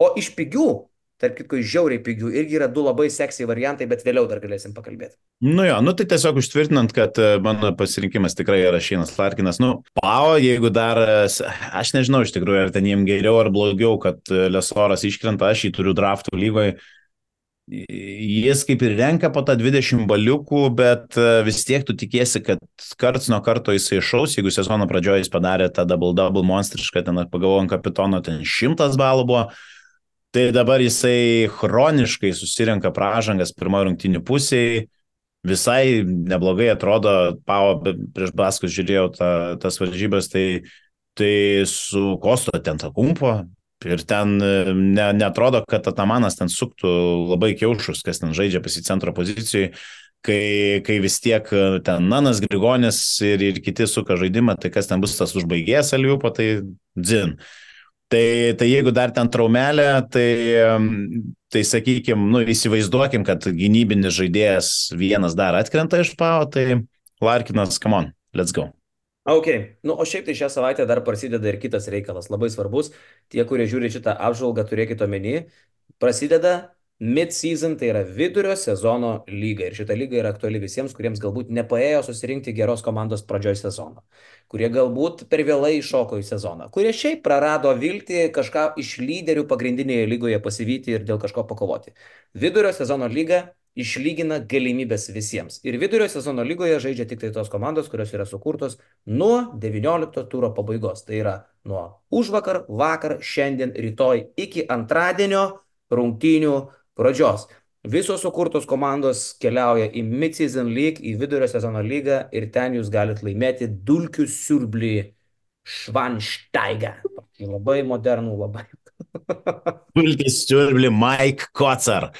O iš pigių, tarp kitko, žiauriai pigių, irgi yra du labai seksy variantai, bet vėliau dar galėsim pakalbėti. Nu jo, nu tai tiesiog užtvirtinant, kad e, mano pasirinkimas tikrai yra Šeinas Larkinas. Nu, Pao, jeigu dar, e, aš nežinau iš tikrųjų, ar ten jiem geriau ar blogiau, kad e, Lesoras iškrenta, aš jį turiu draftų lygoje. Jis kaip ir renka po tą 20 baliukų, bet vis tiek tu tikėsi, kad karts nuo karto jisai išaus, jeigu sezono pradžioje jis padarė tą double-double monstrišką, ten pagalvojom kapitono, ten 100 balų buvo, Tai dabar jisai chroniškai susirenka pražangas pirmojo rungtinių pusėje. Visai neblogai atrodo, Pau prieš Baskus žiūrėjau ta, tas varžybas, tai, tai su Kosto ten ta kumpo ir ten ne, netrodo, kad Atamanas ten suktų labai kiaušus, kas ten žaidžia pasi centro pozicijai. kai, kai vis tiek ten Nanas Grigonis ir, ir kiti suka žaidimą, tai kas ten bus tas užbaigėjas Aliupo, tai dzin. Tai, tai jeigu dar ten traumelė, tai, tai sakykime, nu, įsivaizduokim, kad gynybinis žaidėjas vienas dar atkrenta iš pavo, tai Larkinas, come on, let's go. Ok, nu, o šiaip tai šią savaitę dar prasideda ir kitas reikalas, labai svarbus. Tie, kurie žiūri šitą apžvalgą, turėkite omeny, prasideda Mid-season tai yra vidurio sezono lyga ir šita lyga yra aktuali visiems, kuriems galbūt nepaėjo susirinkti geros komandos pradžioj sezono, kurie galbūt per vėlai iššoko į sezoną, kurie šiaip prarado viltį kažką iš lyderių pagrindinėje lygoje pasivyti ir dėl kažko pakovoti. Vidurio sezono lyga išlygina galimybės visiems. Ir vidurio sezono lygoje žaidžia tik tai tos komandos, kurios yra sukurtos nuo 19 turo pabaigos. Tai yra nuo užvakar, vakar, šiandien, rytoj iki antradienio rungtynių pradžios. Visos sukurtos komandos keliauja į Mid-Season League, į vidurio sezono lygą ir ten jūs galite laimėti dulkių siurblį Švanštaigą. Labai modernų, labai. Dulkių siurblį Mike Kocar.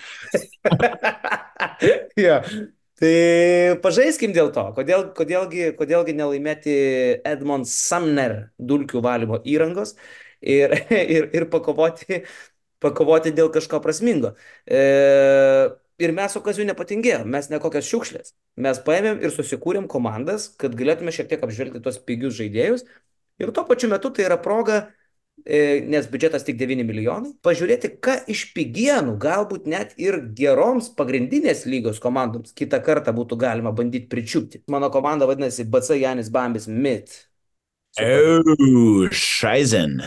ja. Tai pažaiskim dėl to, kodėl, kodėlgi, kodėlgi nelaimėti Edmond Sumner dulkių valymo įrangos ir, ir, ir pakovoti pakovoti dėl kažko prasmingo. E, ir mes su Kaziu nepatingėjom, mes ne kokias šiukšlės. Mes paėmėm ir susikūrėm komandas, kad galėtume šiek tiek apžvelgti tos pigius žaidėjus. Ir tuo pačiu metu tai yra proga, e, nes biudžetas tik 9 milijonai, pažiūrėti, ką iš pigienų, galbūt net ir geroms pagrindinės lygos komandoms kitą kartą būtų galima bandyti pričiupti. Mano komanda vadinasi BC Janis Bambis Mid. Oh, Šaizen.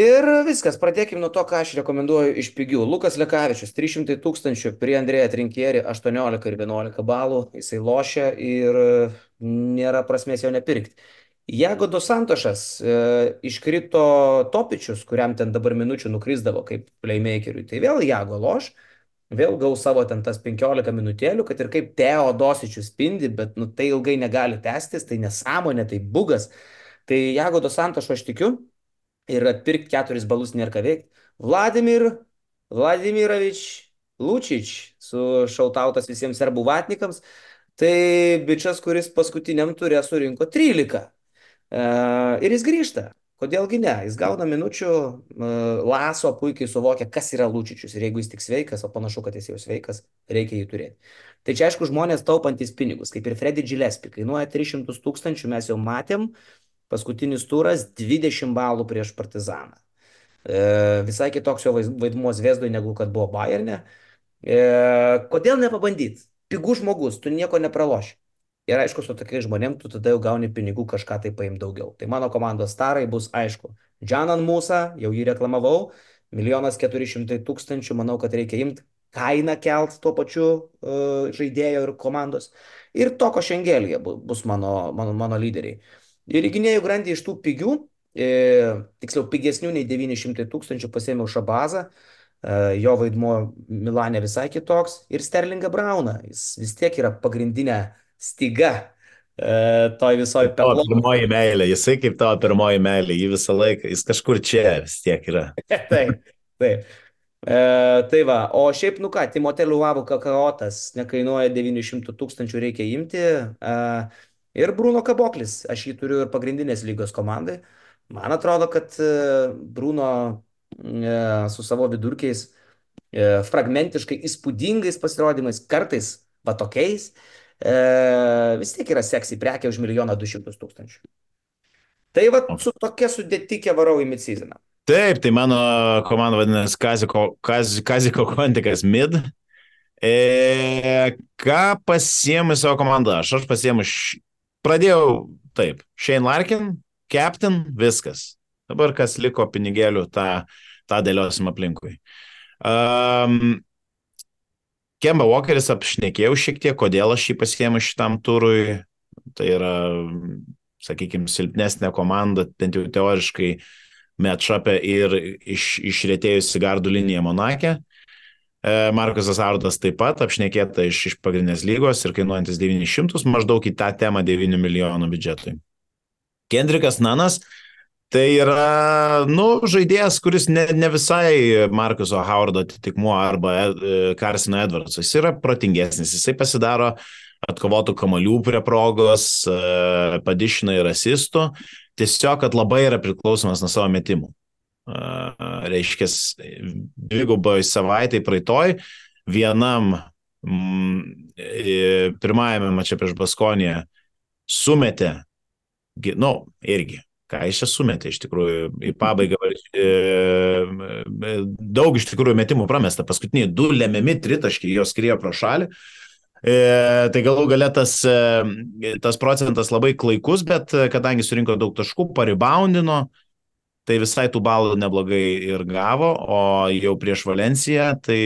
Ir viskas, pradėkime nuo to, ką aš rekomenduoju iš pigių. Lukas Lekavičius, 300 tūkstančių, prie Andrėja Trinkierį 18 ir 11 balų, jisai lošia ir nėra prasmės jo nepirkti. Jago dos Santošas e, iškrito Topičius, kuriam ten dabar minučių nukrisdavo kaip playmakeriui. Tai vėl Jago loš, vėl gaus savo ten tas 15 minutėlių, kad ir kaip Teodosičius spindi, bet nu, tai ilgai negali tęstis, tai nesąmonė, tai bugas. Tai Jagodo Santošo aš tikiu ir atpirkti keturis balus nėra ką veikti. Vladimir, Vladimirovič Lučič su šautautas visiems serbų vatnikams. Tai bičias, kuris paskutiniam turė surinko 13. E, ir jis grįžta. Kodėlgi ne? Jis gauna minučių, e, Laso puikiai suvokia, kas yra Lučičius. Ir jeigu jis tik sveikas, o panašu, kad jis jau sveikas, reikia jį turėti. Tai čia aišku žmonės taupantis pinigus, kaip ir Freddy Gillespie, kainuoja 300 tūkstančių, mes jau matėm, Paskutinis turas 20 balų prieš Partizaną. E, visai kitoks jo vaidmuo Zviesdui negu kad buvo Bayerne. E, kodėl nepabandyti? Pigų žmogus, tu nieko nepraloši. Ir aišku, su tokiais žmonėm tu tada jau gauni pinigų kažką tai paim daugiau. Tai mano komandos starai bus aišku. Džanan Musa, jau jį reklamavau, milijonas keturi šimtai tūkstančių, manau, kad reikia imti kainą kelt tuo pačiu uh, žaidėjo ir komandos. Ir Toko Šengelija bus mano, mano, mano lyderiai. Ir į gynėjų grandį iš tų pigių, e, tiksliau pigesnių nei 900 tūkstančių pasėmiau Šabazą, e, jo vaidmuo Milane visai kitoks ir Sterlingą Brauną, jis vis tiek yra pagrindinė stiga e, toj visoje pelno. Pirmoji meilė, jisai kaip tavo pirmoji meilė, jį visą laiką, jis kažkur čia vis tiek yra. taip, taip. E, tai va, o šiaip, nu ką, Timotelių Vavų kakaotas nekainuoja 900 tūkstančių, reikia imti. E, Ir Bruno Kaboklis, aš jį turiu ir pagrindinės lygos komandai. Man atrodo, kad e, Bruno e, su savo vidurkiais, e, fragmentiškai įspūdingais pasirodymais, kartais va tokiais, vis tiek yra seksy prekė už milijoną du šimtus tūkstančių. Tai va su tokia sudėtikė varau į mid-seasoną. Taip, tai mano komanda vadinasi Kaziko, Kaz, Kaziko Kvantikas Mid. E, ką pasiemu savo komandą? Aš, aš pasiemu Pradėjau taip, Shane Larkin, Captain, viskas. Dabar kas liko pinigėlių, tą, tą dėliosim aplinkui. Um, Kemba Walkeris apšnekėjau šiek tiek, kodėl aš jį pasiėmiau šitam turui. Tai yra, sakykime, silpnesnė komanda, bent jau teoriškai, matšapė ir iš, išrėtėjusi gardų linija Monakė. E, Markus Azardas taip pat apšnekėta iš, iš pagrindinės lygos ir kainuojantis 900 maždaug į tą temą 9 milijonų biudžetui. Kendrikas Nanas tai yra, nu, žaidėjas, kuris ne, ne visai Markuso Howardo atitikmuo arba e, Carsino Edwards. Jis yra protingesnis, jisai pasidaro atkovotų kamalių prie progos, padišina ir asistų, tiesiog, kad labai yra priklausomas nuo savo metimų. Reiškia, dvigubai savaitai praeitoj, vienam mm, pirmajame mače prieš Baskoniją sumetė, nu, irgi ką jis čia sumetė iš tikrųjų į pabaigą. E, e, daug iš tikrųjų metimų pramesta. Paskutiniai du lemiami tritaškiai jos skriejo pro šalį. E, tai galų galia tas, tas procentas labai klaikus, bet kadangi surinko daug taškų, paribaundino, tai visai tų balų neblogai ir gavo, o jau prieš Valenciją tai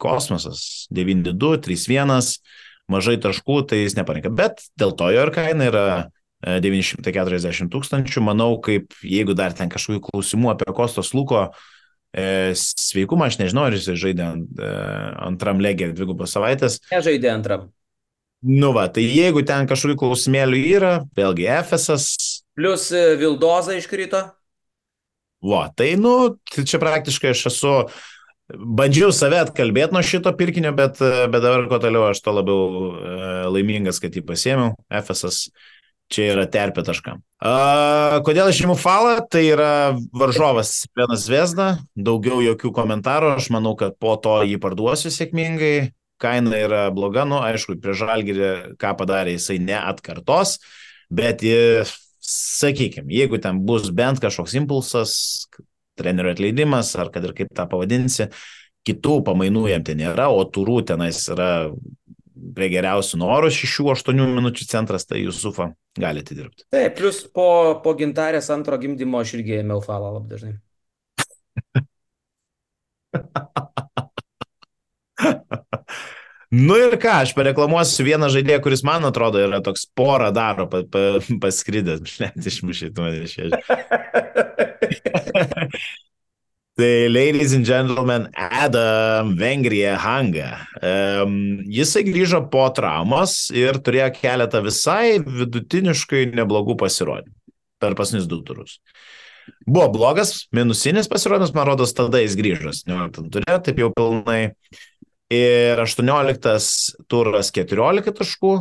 kosmosas 9-2, 3-1, mažai taškų, tai jis neparinka. Bet dėl to jo ir kaina yra 940 tūkstančių. Manau, kaip jeigu dar ten kažkokių klausimų apie Kostos Luko e, sveikumą, aš nežinau, ar jis žaidė ant, e, antram legė dvigubos savaitės. Nežaidė antram. Nu va, tai jeigu ten kažkokių klausimėlių yra, vėlgi Efesas. Plus e, Vildoza iškrito. Va, tai nu, tai čia praktiškai aš esu bandžiau save atkalbėti nuo šito pirkinio, bet, bet dabar kuo toliau aš to labiau e, laimingas, kad jį pasėmiau. Efesas čia yra terpė taškam. A, kodėl aš imu falą? Tai yra varžovas vienas Vesda, daugiau jokių komentarų, aš manau, kad po to jį parduosiu sėkmingai, kaina yra bloga, nu aišku, prie žalgirį, ką padarė, jisai neatkartos, bet jis, sakykime, jeigu ten bus bent kažkoks impulsas, trenerių atleidimas, ar kad ir kaip tą pavadinsi, kitų pamainų jam ten nėra, o turų tenais yra prie geriausių norų 6-8 minučių centras, tai Jusufą galite dirbti. Taip, plus po, po gintarės antro gimdymo aš irgi ėmiau falą labai dažnai. nu ir ką, aš pareklamuosiu vieną žaidėją, kuris man atrodo yra toks porą daro pa, pa, paskridęs, net išmušytų mane iš Tai, ladies and gentlemen, Adam Vengrija Hanga. Um, jisai grįžo po traumos ir turėjo keletą visai vidutiniškai neblogų pasirodymų per pasnius du turus. Buvo blogas, minusinis pasirodymas, man rodos, tada jis grįžo. 17 turė, taip jau pilnai. Ir 18 turas 14 taškų.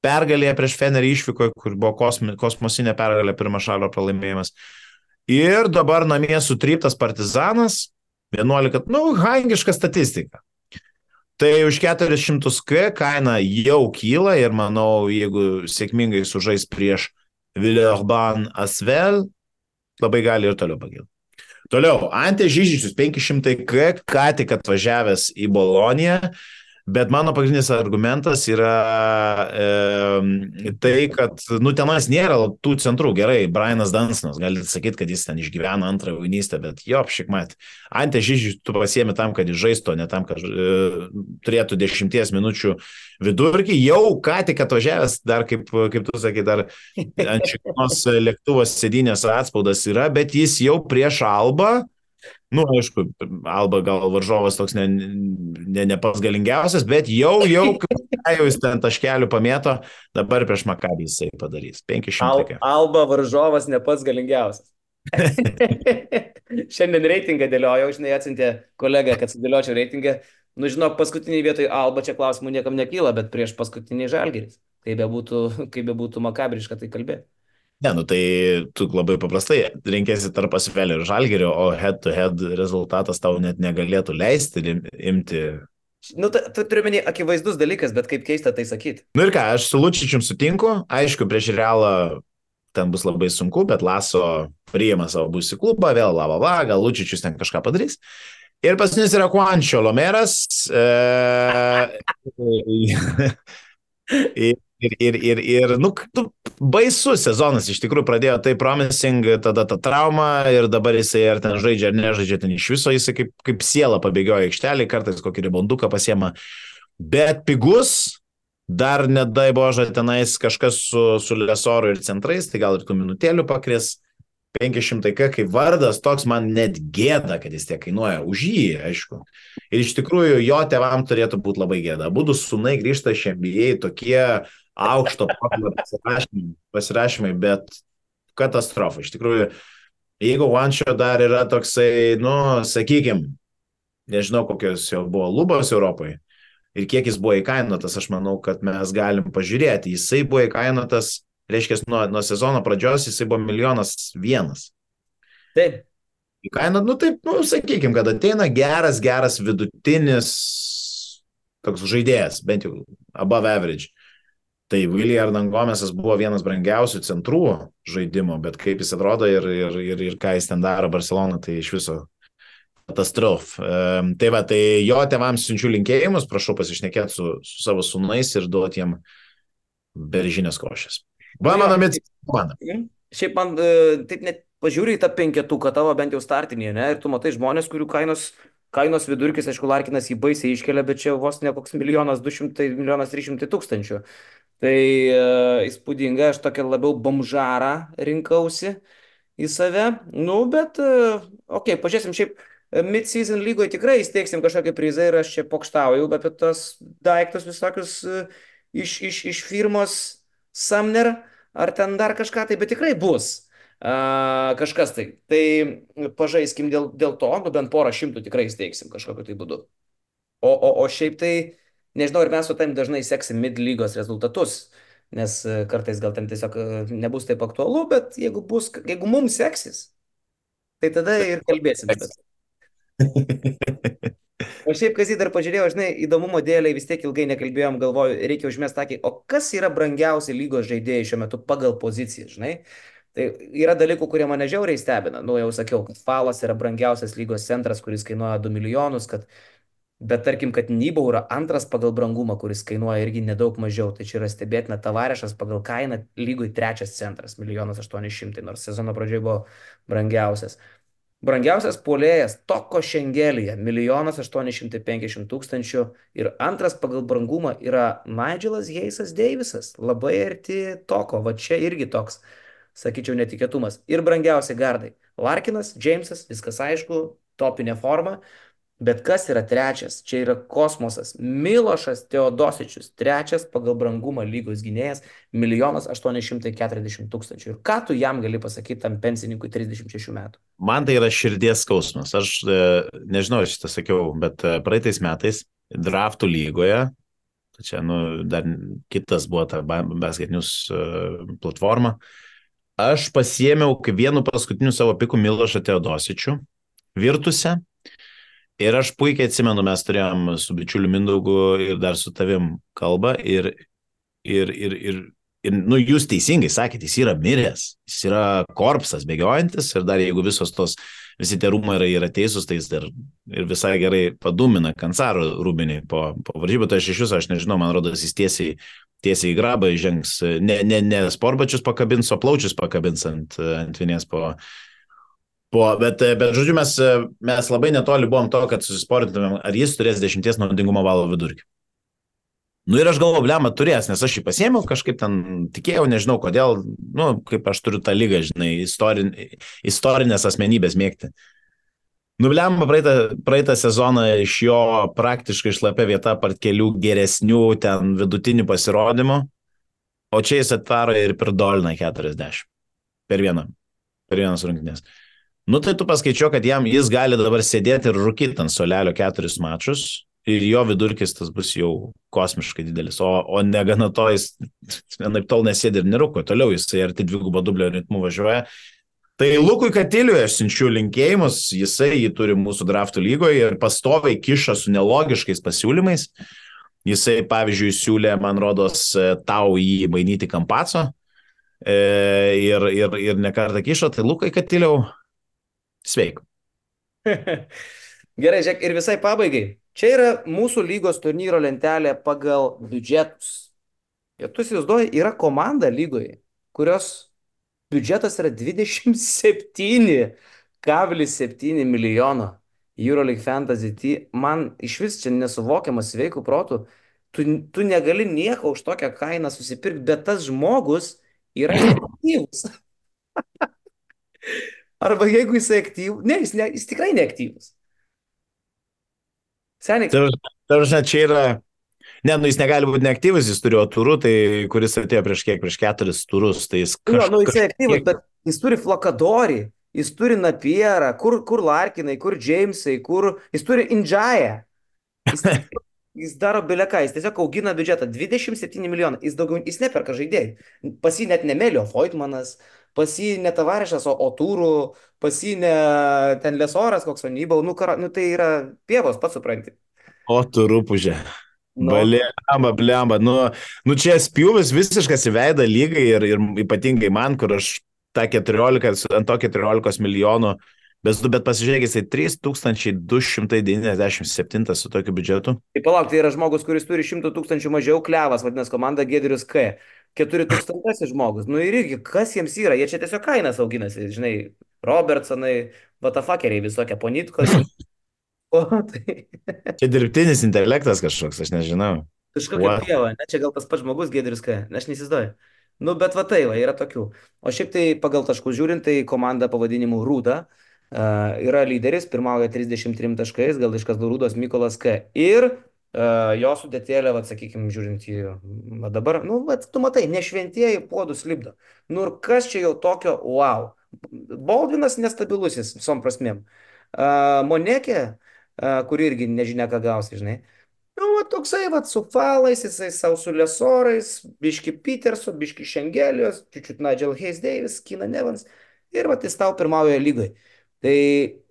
Pergalė prieš Fenerį išvyko, kur buvo kosmi, kosmosinė pergalė, pirmas šalio pralaimėjimas. Ir dabar namie sutryptas partizanas, 11, nu, hangiška statistika. Tai už 400 K kaina jau kyla ir manau, jeigu sėkmingai sužais prieš Villeurban Asvel, labai gali ir toliau pakilti. Toliau, Ante Žyžičius 500 K, ką tik atvažiavęs į Boloniją, Bet mano pagrindinis argumentas yra e, tai, kad, nu, tenais nėra tų centrų. Gerai, Brianas Dansonas, galite sakyti, kad jis ten išgyvena antrą jaunystę, bet jo, šiek mat. Ante Žyžių tu pasiemi tam, kad jis žaisto, ne tam, kad e, turėtų dešimties minučių vidurkį. Jau ką tik atvažiavęs, dar kaip, kaip tu sakai, dar ant šios lėktuvos sėdinės atspaudas yra, bet jis jau prieš albą Nu, aišku, Alba gal varžovas toks ne, ne, ne pats galingiausias, bet jau, jau, jau jis ten taškelių pamėto, dabar prieš Makabį jisai padarys. 500. Al, Alba varžovas ne pats galingiausias. Šiandien reitingą dėliojau, žinai, atsintė kolega, kad sudėliočiau reitingą. Nu, žinok, paskutiniai vietoj Alba čia klausimų niekam nekyla, bet prieš paskutinį žalgeris. Kaip be būtų, kaip be būtų makabriška tai kalbėti. Ne, nu tai tu labai paprastai renkėsi tarp Asvelio ir Žalgerio, o head-to-head -head rezultatas tau net negalėtų leisti imti. Nu, tai tu turiu menį akivaizdus dalykas, bet kaip keista tai sakyti. Nu ir ką, aš su Lučičium sutinku, aišku, prieš realą ten bus labai sunku, bet Laso priima savo būsį klubą, vėl lava, la, gal Lučičius ten kažką padarys. Ir paskutinis yra Kuančio Lomeras. E, ir, ir, ir, ir, ir nu, baisus sezonas iš tikrųjų pradėjo tai promising, tada ta trauma ir dabar jisai ar ten žaidžia ar nežaidžia, ten iš viso jisai kaip, kaip siela pabėgioja aikštelį, kartais kokį ribonduką pasiema, bet pigus, dar nedai boža tenais kažkas su, su lesoru ir centrais, tai gal ir tų minutėlių pakris. 500 K kaip vardas, toks man net gėda, kad jis tiek kainuoja už jį, aišku. Ir iš tikrųjų jo tėvam turėtų būti labai gėda. Būdų sunai grįžta MBA tokie aukšto pasirašymai, pasirašymai, bet katastrofa. Iš tikrųjų, jeigu Vančio dar yra toksai, nu, sakykime, nežinau, kokios jau buvo lubos Europoje, ir kiek jis buvo įkainotas, aš manau, kad mes galim pažiūrėti. Jisai buvo įkainotas, reiškia, nuo, nuo sezono pradžios jisai buvo milijonas vienas. Taip. Įkainot, nu taip, nu, sakykime, kad ateina geras, geras vidutinis toks žaidėjas, bent jau above average. Tai William Gomesas buvo vienas brangiausių centrų žaidimo, bet kaip jis atrodo ir, ir, ir, ir ką jis ten daro Barcelona, tai iš viso katastrof. Tai va, tai jo tėvams siunčiu linkėjimus, prašau pasišnekėti su, su savo sunais ir duoti jiem beržinės košės. Va, mano komanda. Mhm. Šiaip man e, taip net pažiūrė į tą penketuką tavo bent jau startinį, ne? Ir tu matai žmonės, kurių kainos, kainos vidurkis, aišku, Larkinas jį baisiai iškelia, bet čia vos ne koks milijonas, du šimtai, milijonas trys šimtai tūkstančių. Tai uh, įspūdinga, aš tokią labiau bomžarą rinkausi į save. Nu, bet, uh, okei, okay, pažiūrėsim šiaip mid-season lygoje tikrai įsteigsim kažkokį prizą ir aš čia pokštauju apie tos daiktus visokius e, iš, iš, iš firmos Sumner ar ten dar kažką tai, bet tikrai bus. Uh, kažkas tai. Tai pažaiskim dėl, dėl to, nu bent porą šimtų tikrai įsteigsim kažkokiu tai būdu. O, o, o šiaip tai, nežinau, ir mes su tam dažnai seksim mid lygos rezultatus, nes e, kartais gal ten tiesiog e, nebus taip aktualu, bet jeigu, bus, jeigu mums seksis, tai tada ir kalbėsim. Bet... O šiaip, kas jį dar pažiūrėjau, žinai, įdomumo dėliai vis tiek ilgai nekalbėjom, galvoju, reikia užmest akį, o kas yra brangiausi lygos žaidėjai šiuo metu pagal poziciją, žinai? Tai yra dalykų, kurie mane žiauriai stebina. Nu, jau sakiau, kad Falas yra brangiausias lygos centras, kuris kainuoja 2 milijonus, kad... bet tarkim, kad Nybau yra antras pagal brangumą, kuris kainuoja irgi nedaug mažiau. Tai čia yra stebėtina Tavarešas pagal kainą lygui trečias centras, milijonas 800, nors sezono pradžioje buvo brangiausias. Brangiausias puolėjas Toko Šengelija - 1 850 tūkstančių ir antras pagal brangumą yra Nigelas Heisas Deivisas, labai arti Toko, va čia irgi toks, sakyčiau, netikėtumas. Ir brangiausi gardai - Larkinas, Jamesas, viskas aišku, topinė forma, Bet kas yra trečias? Čia yra kosmosas. Milošas Teodosičius, trečias pagal brangumą lygos gynėjas, 1 840 tūkstančių. Ir ką tu jam gali pasakyti tam pensininkui 36 metų? Man tai yra širdies skausmas. Aš e, nežinau, aš šitą sakiau, bet e, praeitais metais draftų lygoje, tai čia nu, dar kitas buvo ta Basket News e, platforma, aš pasiemiau kaip vienu paskutiniu savo piku Milošą Teodosičių virtusią. Ir aš puikiai atsimenu, mes turėjom su bičiuliu Mindaugu ir dar su tavim kalbą ir, ir, ir, ir, ir nu, jūs teisingai sakėte, jis yra miręs, jis yra korpsas bėgiojantis ir dar jeigu visos tos, visi tie rūmai yra, yra teisūs, tai jis dar ir visai gerai padumina kancaro rūbinį po, po varžybų, tai aš iš jūsų, aš nežinau, man rodos, jis tiesiai, tiesiai į grabą žengs, ne, ne, ne sporbačius pakabins, o plaučius pakabins ant, ant vienės po, Po, bet, bet, žodžiu, mes, mes labai netoli buvom to, kad susisportintumėm, ar jis turės dešimties naudingumo valo vidurkį. Nu ir aš galvoju, blema turės, nes aš jį pasėmiau, kažkaip ten tikėjau, nežinau kodėl, nu, kaip aš turiu tą lygą, žinai, istorin, istorinės asmenybės mėgti. Nu, blema, praeitą, praeitą sezoną iš jo praktiškai išlapė vieta part kelių geresnių ten vidutinių pasirodymų, o čia jis atvaro ir pridolina 40 per vieną, per vienas rungtynės. Nu tai tu paskaičiuok, kad jam jis gali dabar sėdėti ir rūkyti ant solelio keturis mačius ir jo vidurkis tas bus jau kosmiškai didelis, o, o negana to jis vienaip tol nesėdi ir nerūko, toliau jisai arti dvigubo dublio ritmų važiuoja. Tai Lukui Katiliui aš siunčiu linkėjimus, jisai jį turi mūsų draftų lygoje ir pastoviai kiša su nelogiškais pasiūlymais. Jisai, pavyzdžiui, siūlė, man rodos, tau jį mainyti kampaco e, ir, ir, ir nekartą kišo, tai Lukai Katiliau, Sveiki. Gerai, žiūrėk, ir visai pabaigai. Čia yra mūsų lygos turnyro lentelė pagal biudžetus. Ir tu įsivaizduoji, yra komanda lygoje, kurios biudžetas yra 27,7 milijono. Euroleague Fantasy T. Man iš vis čia nesuvokiamas sveikų protų. Tu, tu negali nieko už tokią kainą susipirkti, bet tas žmogus yra neaktyvus. Arba jeigu jisai aktyvus, ne, jis, ne, jis tikrai neaktyvus. Seniai. Tarsi čia yra, ne, nu jis negali būti neaktyvus, jis turėjo turų, tai kuris atėjo prieš kiek, prieš keturis turus, tai jis kažkaip. Nu, nu, jis aktyvus, bet jis turi flakadorį, jis turi napierą, kur, kur Larkinai, kur Jamesai, kur, jis turi Indžiają. Jis, Jis daro bileką, jis tiesiog augina biudžetą 27 milijonai, jis daugiau, jis neperka žaidėjų. Pas jį net nemelio Foitmanas, pas jį ne Tavarešas, o Otūrų, pas jį ne ten Lesoras, koks Vanybau, nu, kara, nu tai yra pievos, pats supranti. O tu rūpužė. Nu. Blemba, blemba. Nu, nu čia spjūvis visiškas įveida lygai ir, ir ypatingai man, kur aš tą 14, ant to 14 milijonų Bet, bet pasižiūrėkit, jisai 3297 su tokiu biudžetu. Tai palauk, tai yra žmogus, kuris turi 100 tūkstančių mažiau klevas, vadinasi, komanda Gedrius K. 4000 žmogus. Nu ir irgi, kas jiems yra? Jie čia tiesiog kainas auginasi, žinai, Robertsonai, vatafakeriai visokie, ponitkos. O, tai. Čia dirbtinis intelektas kažkoks, aš nežinau. Kažkokia pieva, ne, čia gal tas pats žmogus Gedrius K. Aš neįsivaizduoju. Nu, bet va tai, va, yra tokių. O šiaip tai pagal taškų žiūrint, tai komanda pavadinimu Rūda uh, yra lyderis, pirmauja 33 taškais, gal iš Kazlurūdos Mykolas K. Ir jo sudėtėlė, va, sakykime, žiūrint į va, dabar, nu, va, tu matai, nešventieji puodus lipdo. Nu, ir kas čia jau tokio, wow. Baldvinas nestabilusis visom prasmėm. Uh, Monekė, uh, kuri irgi nežinia, ką gausi, žinai. Nu, va, toksai, va, su falais, jisai savo su lesorais, biški Peterso, biški Šengelijos, čiučiut Nigel Hayes Davis, Kina Nevans. Ir va, jis tau pirmauja lygai. Tai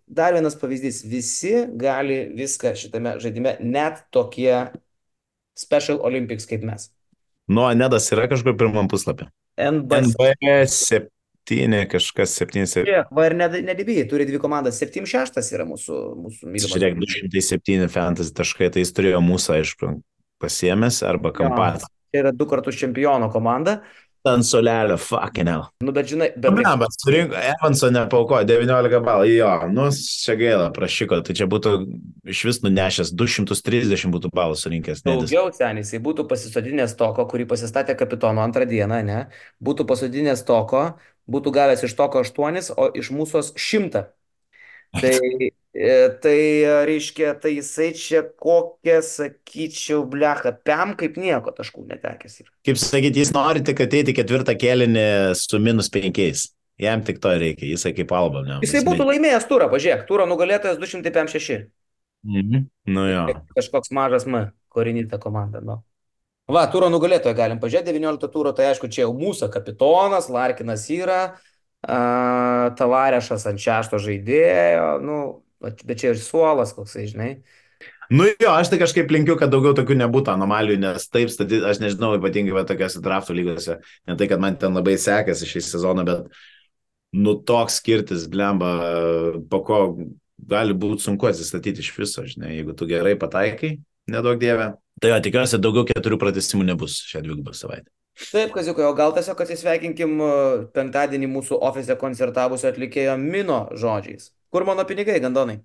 dar vienas pavyzdys. Visi gali viską šitame žaidime, net tokie Special Olympics kaip mes. Nu, Nedas yra kažkur pirmam puslapį. NB. NB 7 kažkas 7. Žiūrėk, va ir nedibijai, turi dvi komandas. 7-6 yra mūsų, mūsų mylimas. Žiūrėk, 207 fantasy taškai, tai jis turėjo mūsų, aišku, pasiemęs arba kampas. Tai yra du kartus čempiono komanda. Ant solelio, fucking hell. Nu, bet žinai, bet... Ne, bet surinko, Evanso nepaukojo, 19 balų, jo, nu, čia gaila, prašyko, tai čia būtų iš vis nunešęs 230 būtų balų surinkęs. Daugiau senis, jisai būtų pasisodinęs toko, kurį pasistatė kapitono antrą dieną, ne? Būtų pasodinęs toko, būtų gavęs iš toko 8, o iš mūsų 100. Tai, tai reiškia, tai jisai čia kokią, sakyčiau, blecha, pem kaip nieko taškų netekęs. yra. Kaip sakyti, jis nori tik ateiti ketvirtą kelinį su minus penkiais. Jam tik to reikia, jisai kaip alba. Ne, Jisai būtų laimėjęs turą, pažiūrėk, turą nugalėtojas 256. Mhm. Nu jo. Kažkoks mažas M, korinita komanda. Nu. Va, turą nugalėtoją galim pažiūrėti, 19 turą, tai aišku, čia jau mūsų kapitonas, Larkinas yra, uh, Tavarešas ant šešto žaidėjo, nu, bet čia ir suolas koksai, žinai. Nu jo, aš tai kažkaip linkiu, kad daugiau tokių nebūtų anomalijų, nes taip, stati, aš nežinau, ypatingai va, tokiuose draftų lygose, ne tai, kad man ten labai sekasi šį sezoną, bet nu toks skirtis, blemba, po ko gali būti sunku atsistatyti iš viso, žinai, jeigu tu gerai pataikai, nedaug dievė. Tai jo, tikiuosi, daugiau keturių pratesimų nebus šią dvigubą savaitę. Taip, Kaziukai, o gal tiesiog atsisveikinkim uh, penktadienį mūsų ofise koncertavusio atlikėjo Mino žodžiais. Kur mano pinigai, gandonai?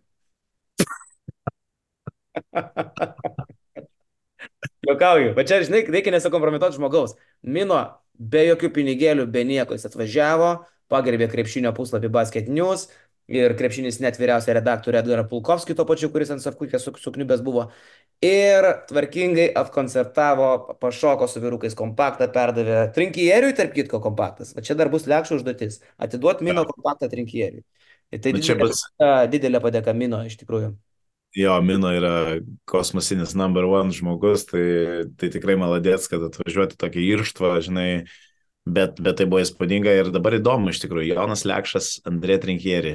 Jokauju, bet čia, žinai, reikia nesikompromituoti žmogaus. Mino be jokių pinigėlių, be nieko jis atvažiavo, pagerbė krepšinio puslapį Basket News ir krepšinis net vyriausią redaktorių Edgarą Pulkovskį, to pačiu, kuris ant Savkukės sukniubės buvo. Ir tvarkingai atkoncertavo, pašoko su vyrukais kompaktą, perdavė trinkieriui, tarp kitko kompaktas. Va čia dar bus lekščių užduotis - atiduoti Mino kompaktą trinkieriui. Ir tai Nu, didelė, bus- didelė padėka Mino iš tikrųjų. Jo, Mino yra kosmosinis number one žmogus, tai, tai tikrai maladėts, kad atvažiuoti tokį irštvą, žinai, bet, bet tai buvo įspūdinga ir dabar įdomu iš tikrųjų. Jonas Lekšas, Andrė Trinkieri,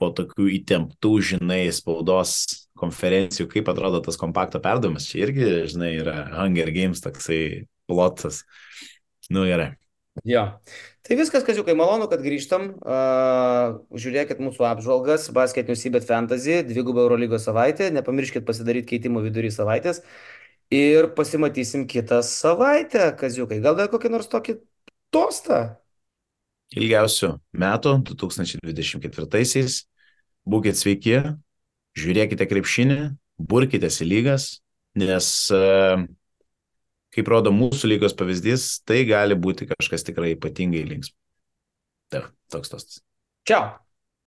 po tokių įtemptų, žinai, spaudos konferencijų, kaip atrodo tas kompakto perdavimas, čia irgi, žinai, yra Hunger Games toksai plotas. Nu gerai. Jo. Tai viskas, kaziukai, malonu, kad grįžtam. Uh, žiūrėkit mūsų apžvalgas, Basket Newsybet Fantasy, dvigubą Eurolygos savaitę. Nepamirškit pasidaryti keitimų vidury savaitės. Ir pasimatysim kitą savaitę, kaziukai. Gal dar kokį nors tokį tostą? Ilgiausių metų, 2024-aisiais. Būkite sveiki, žiūrėkite krepšinį, burkitės į lygas, nes uh, kaip rodo mūsų lygos pavyzdys, tai gali būti kažkas tikrai ypatingai linksmo. Tai toks tostas. Čiau.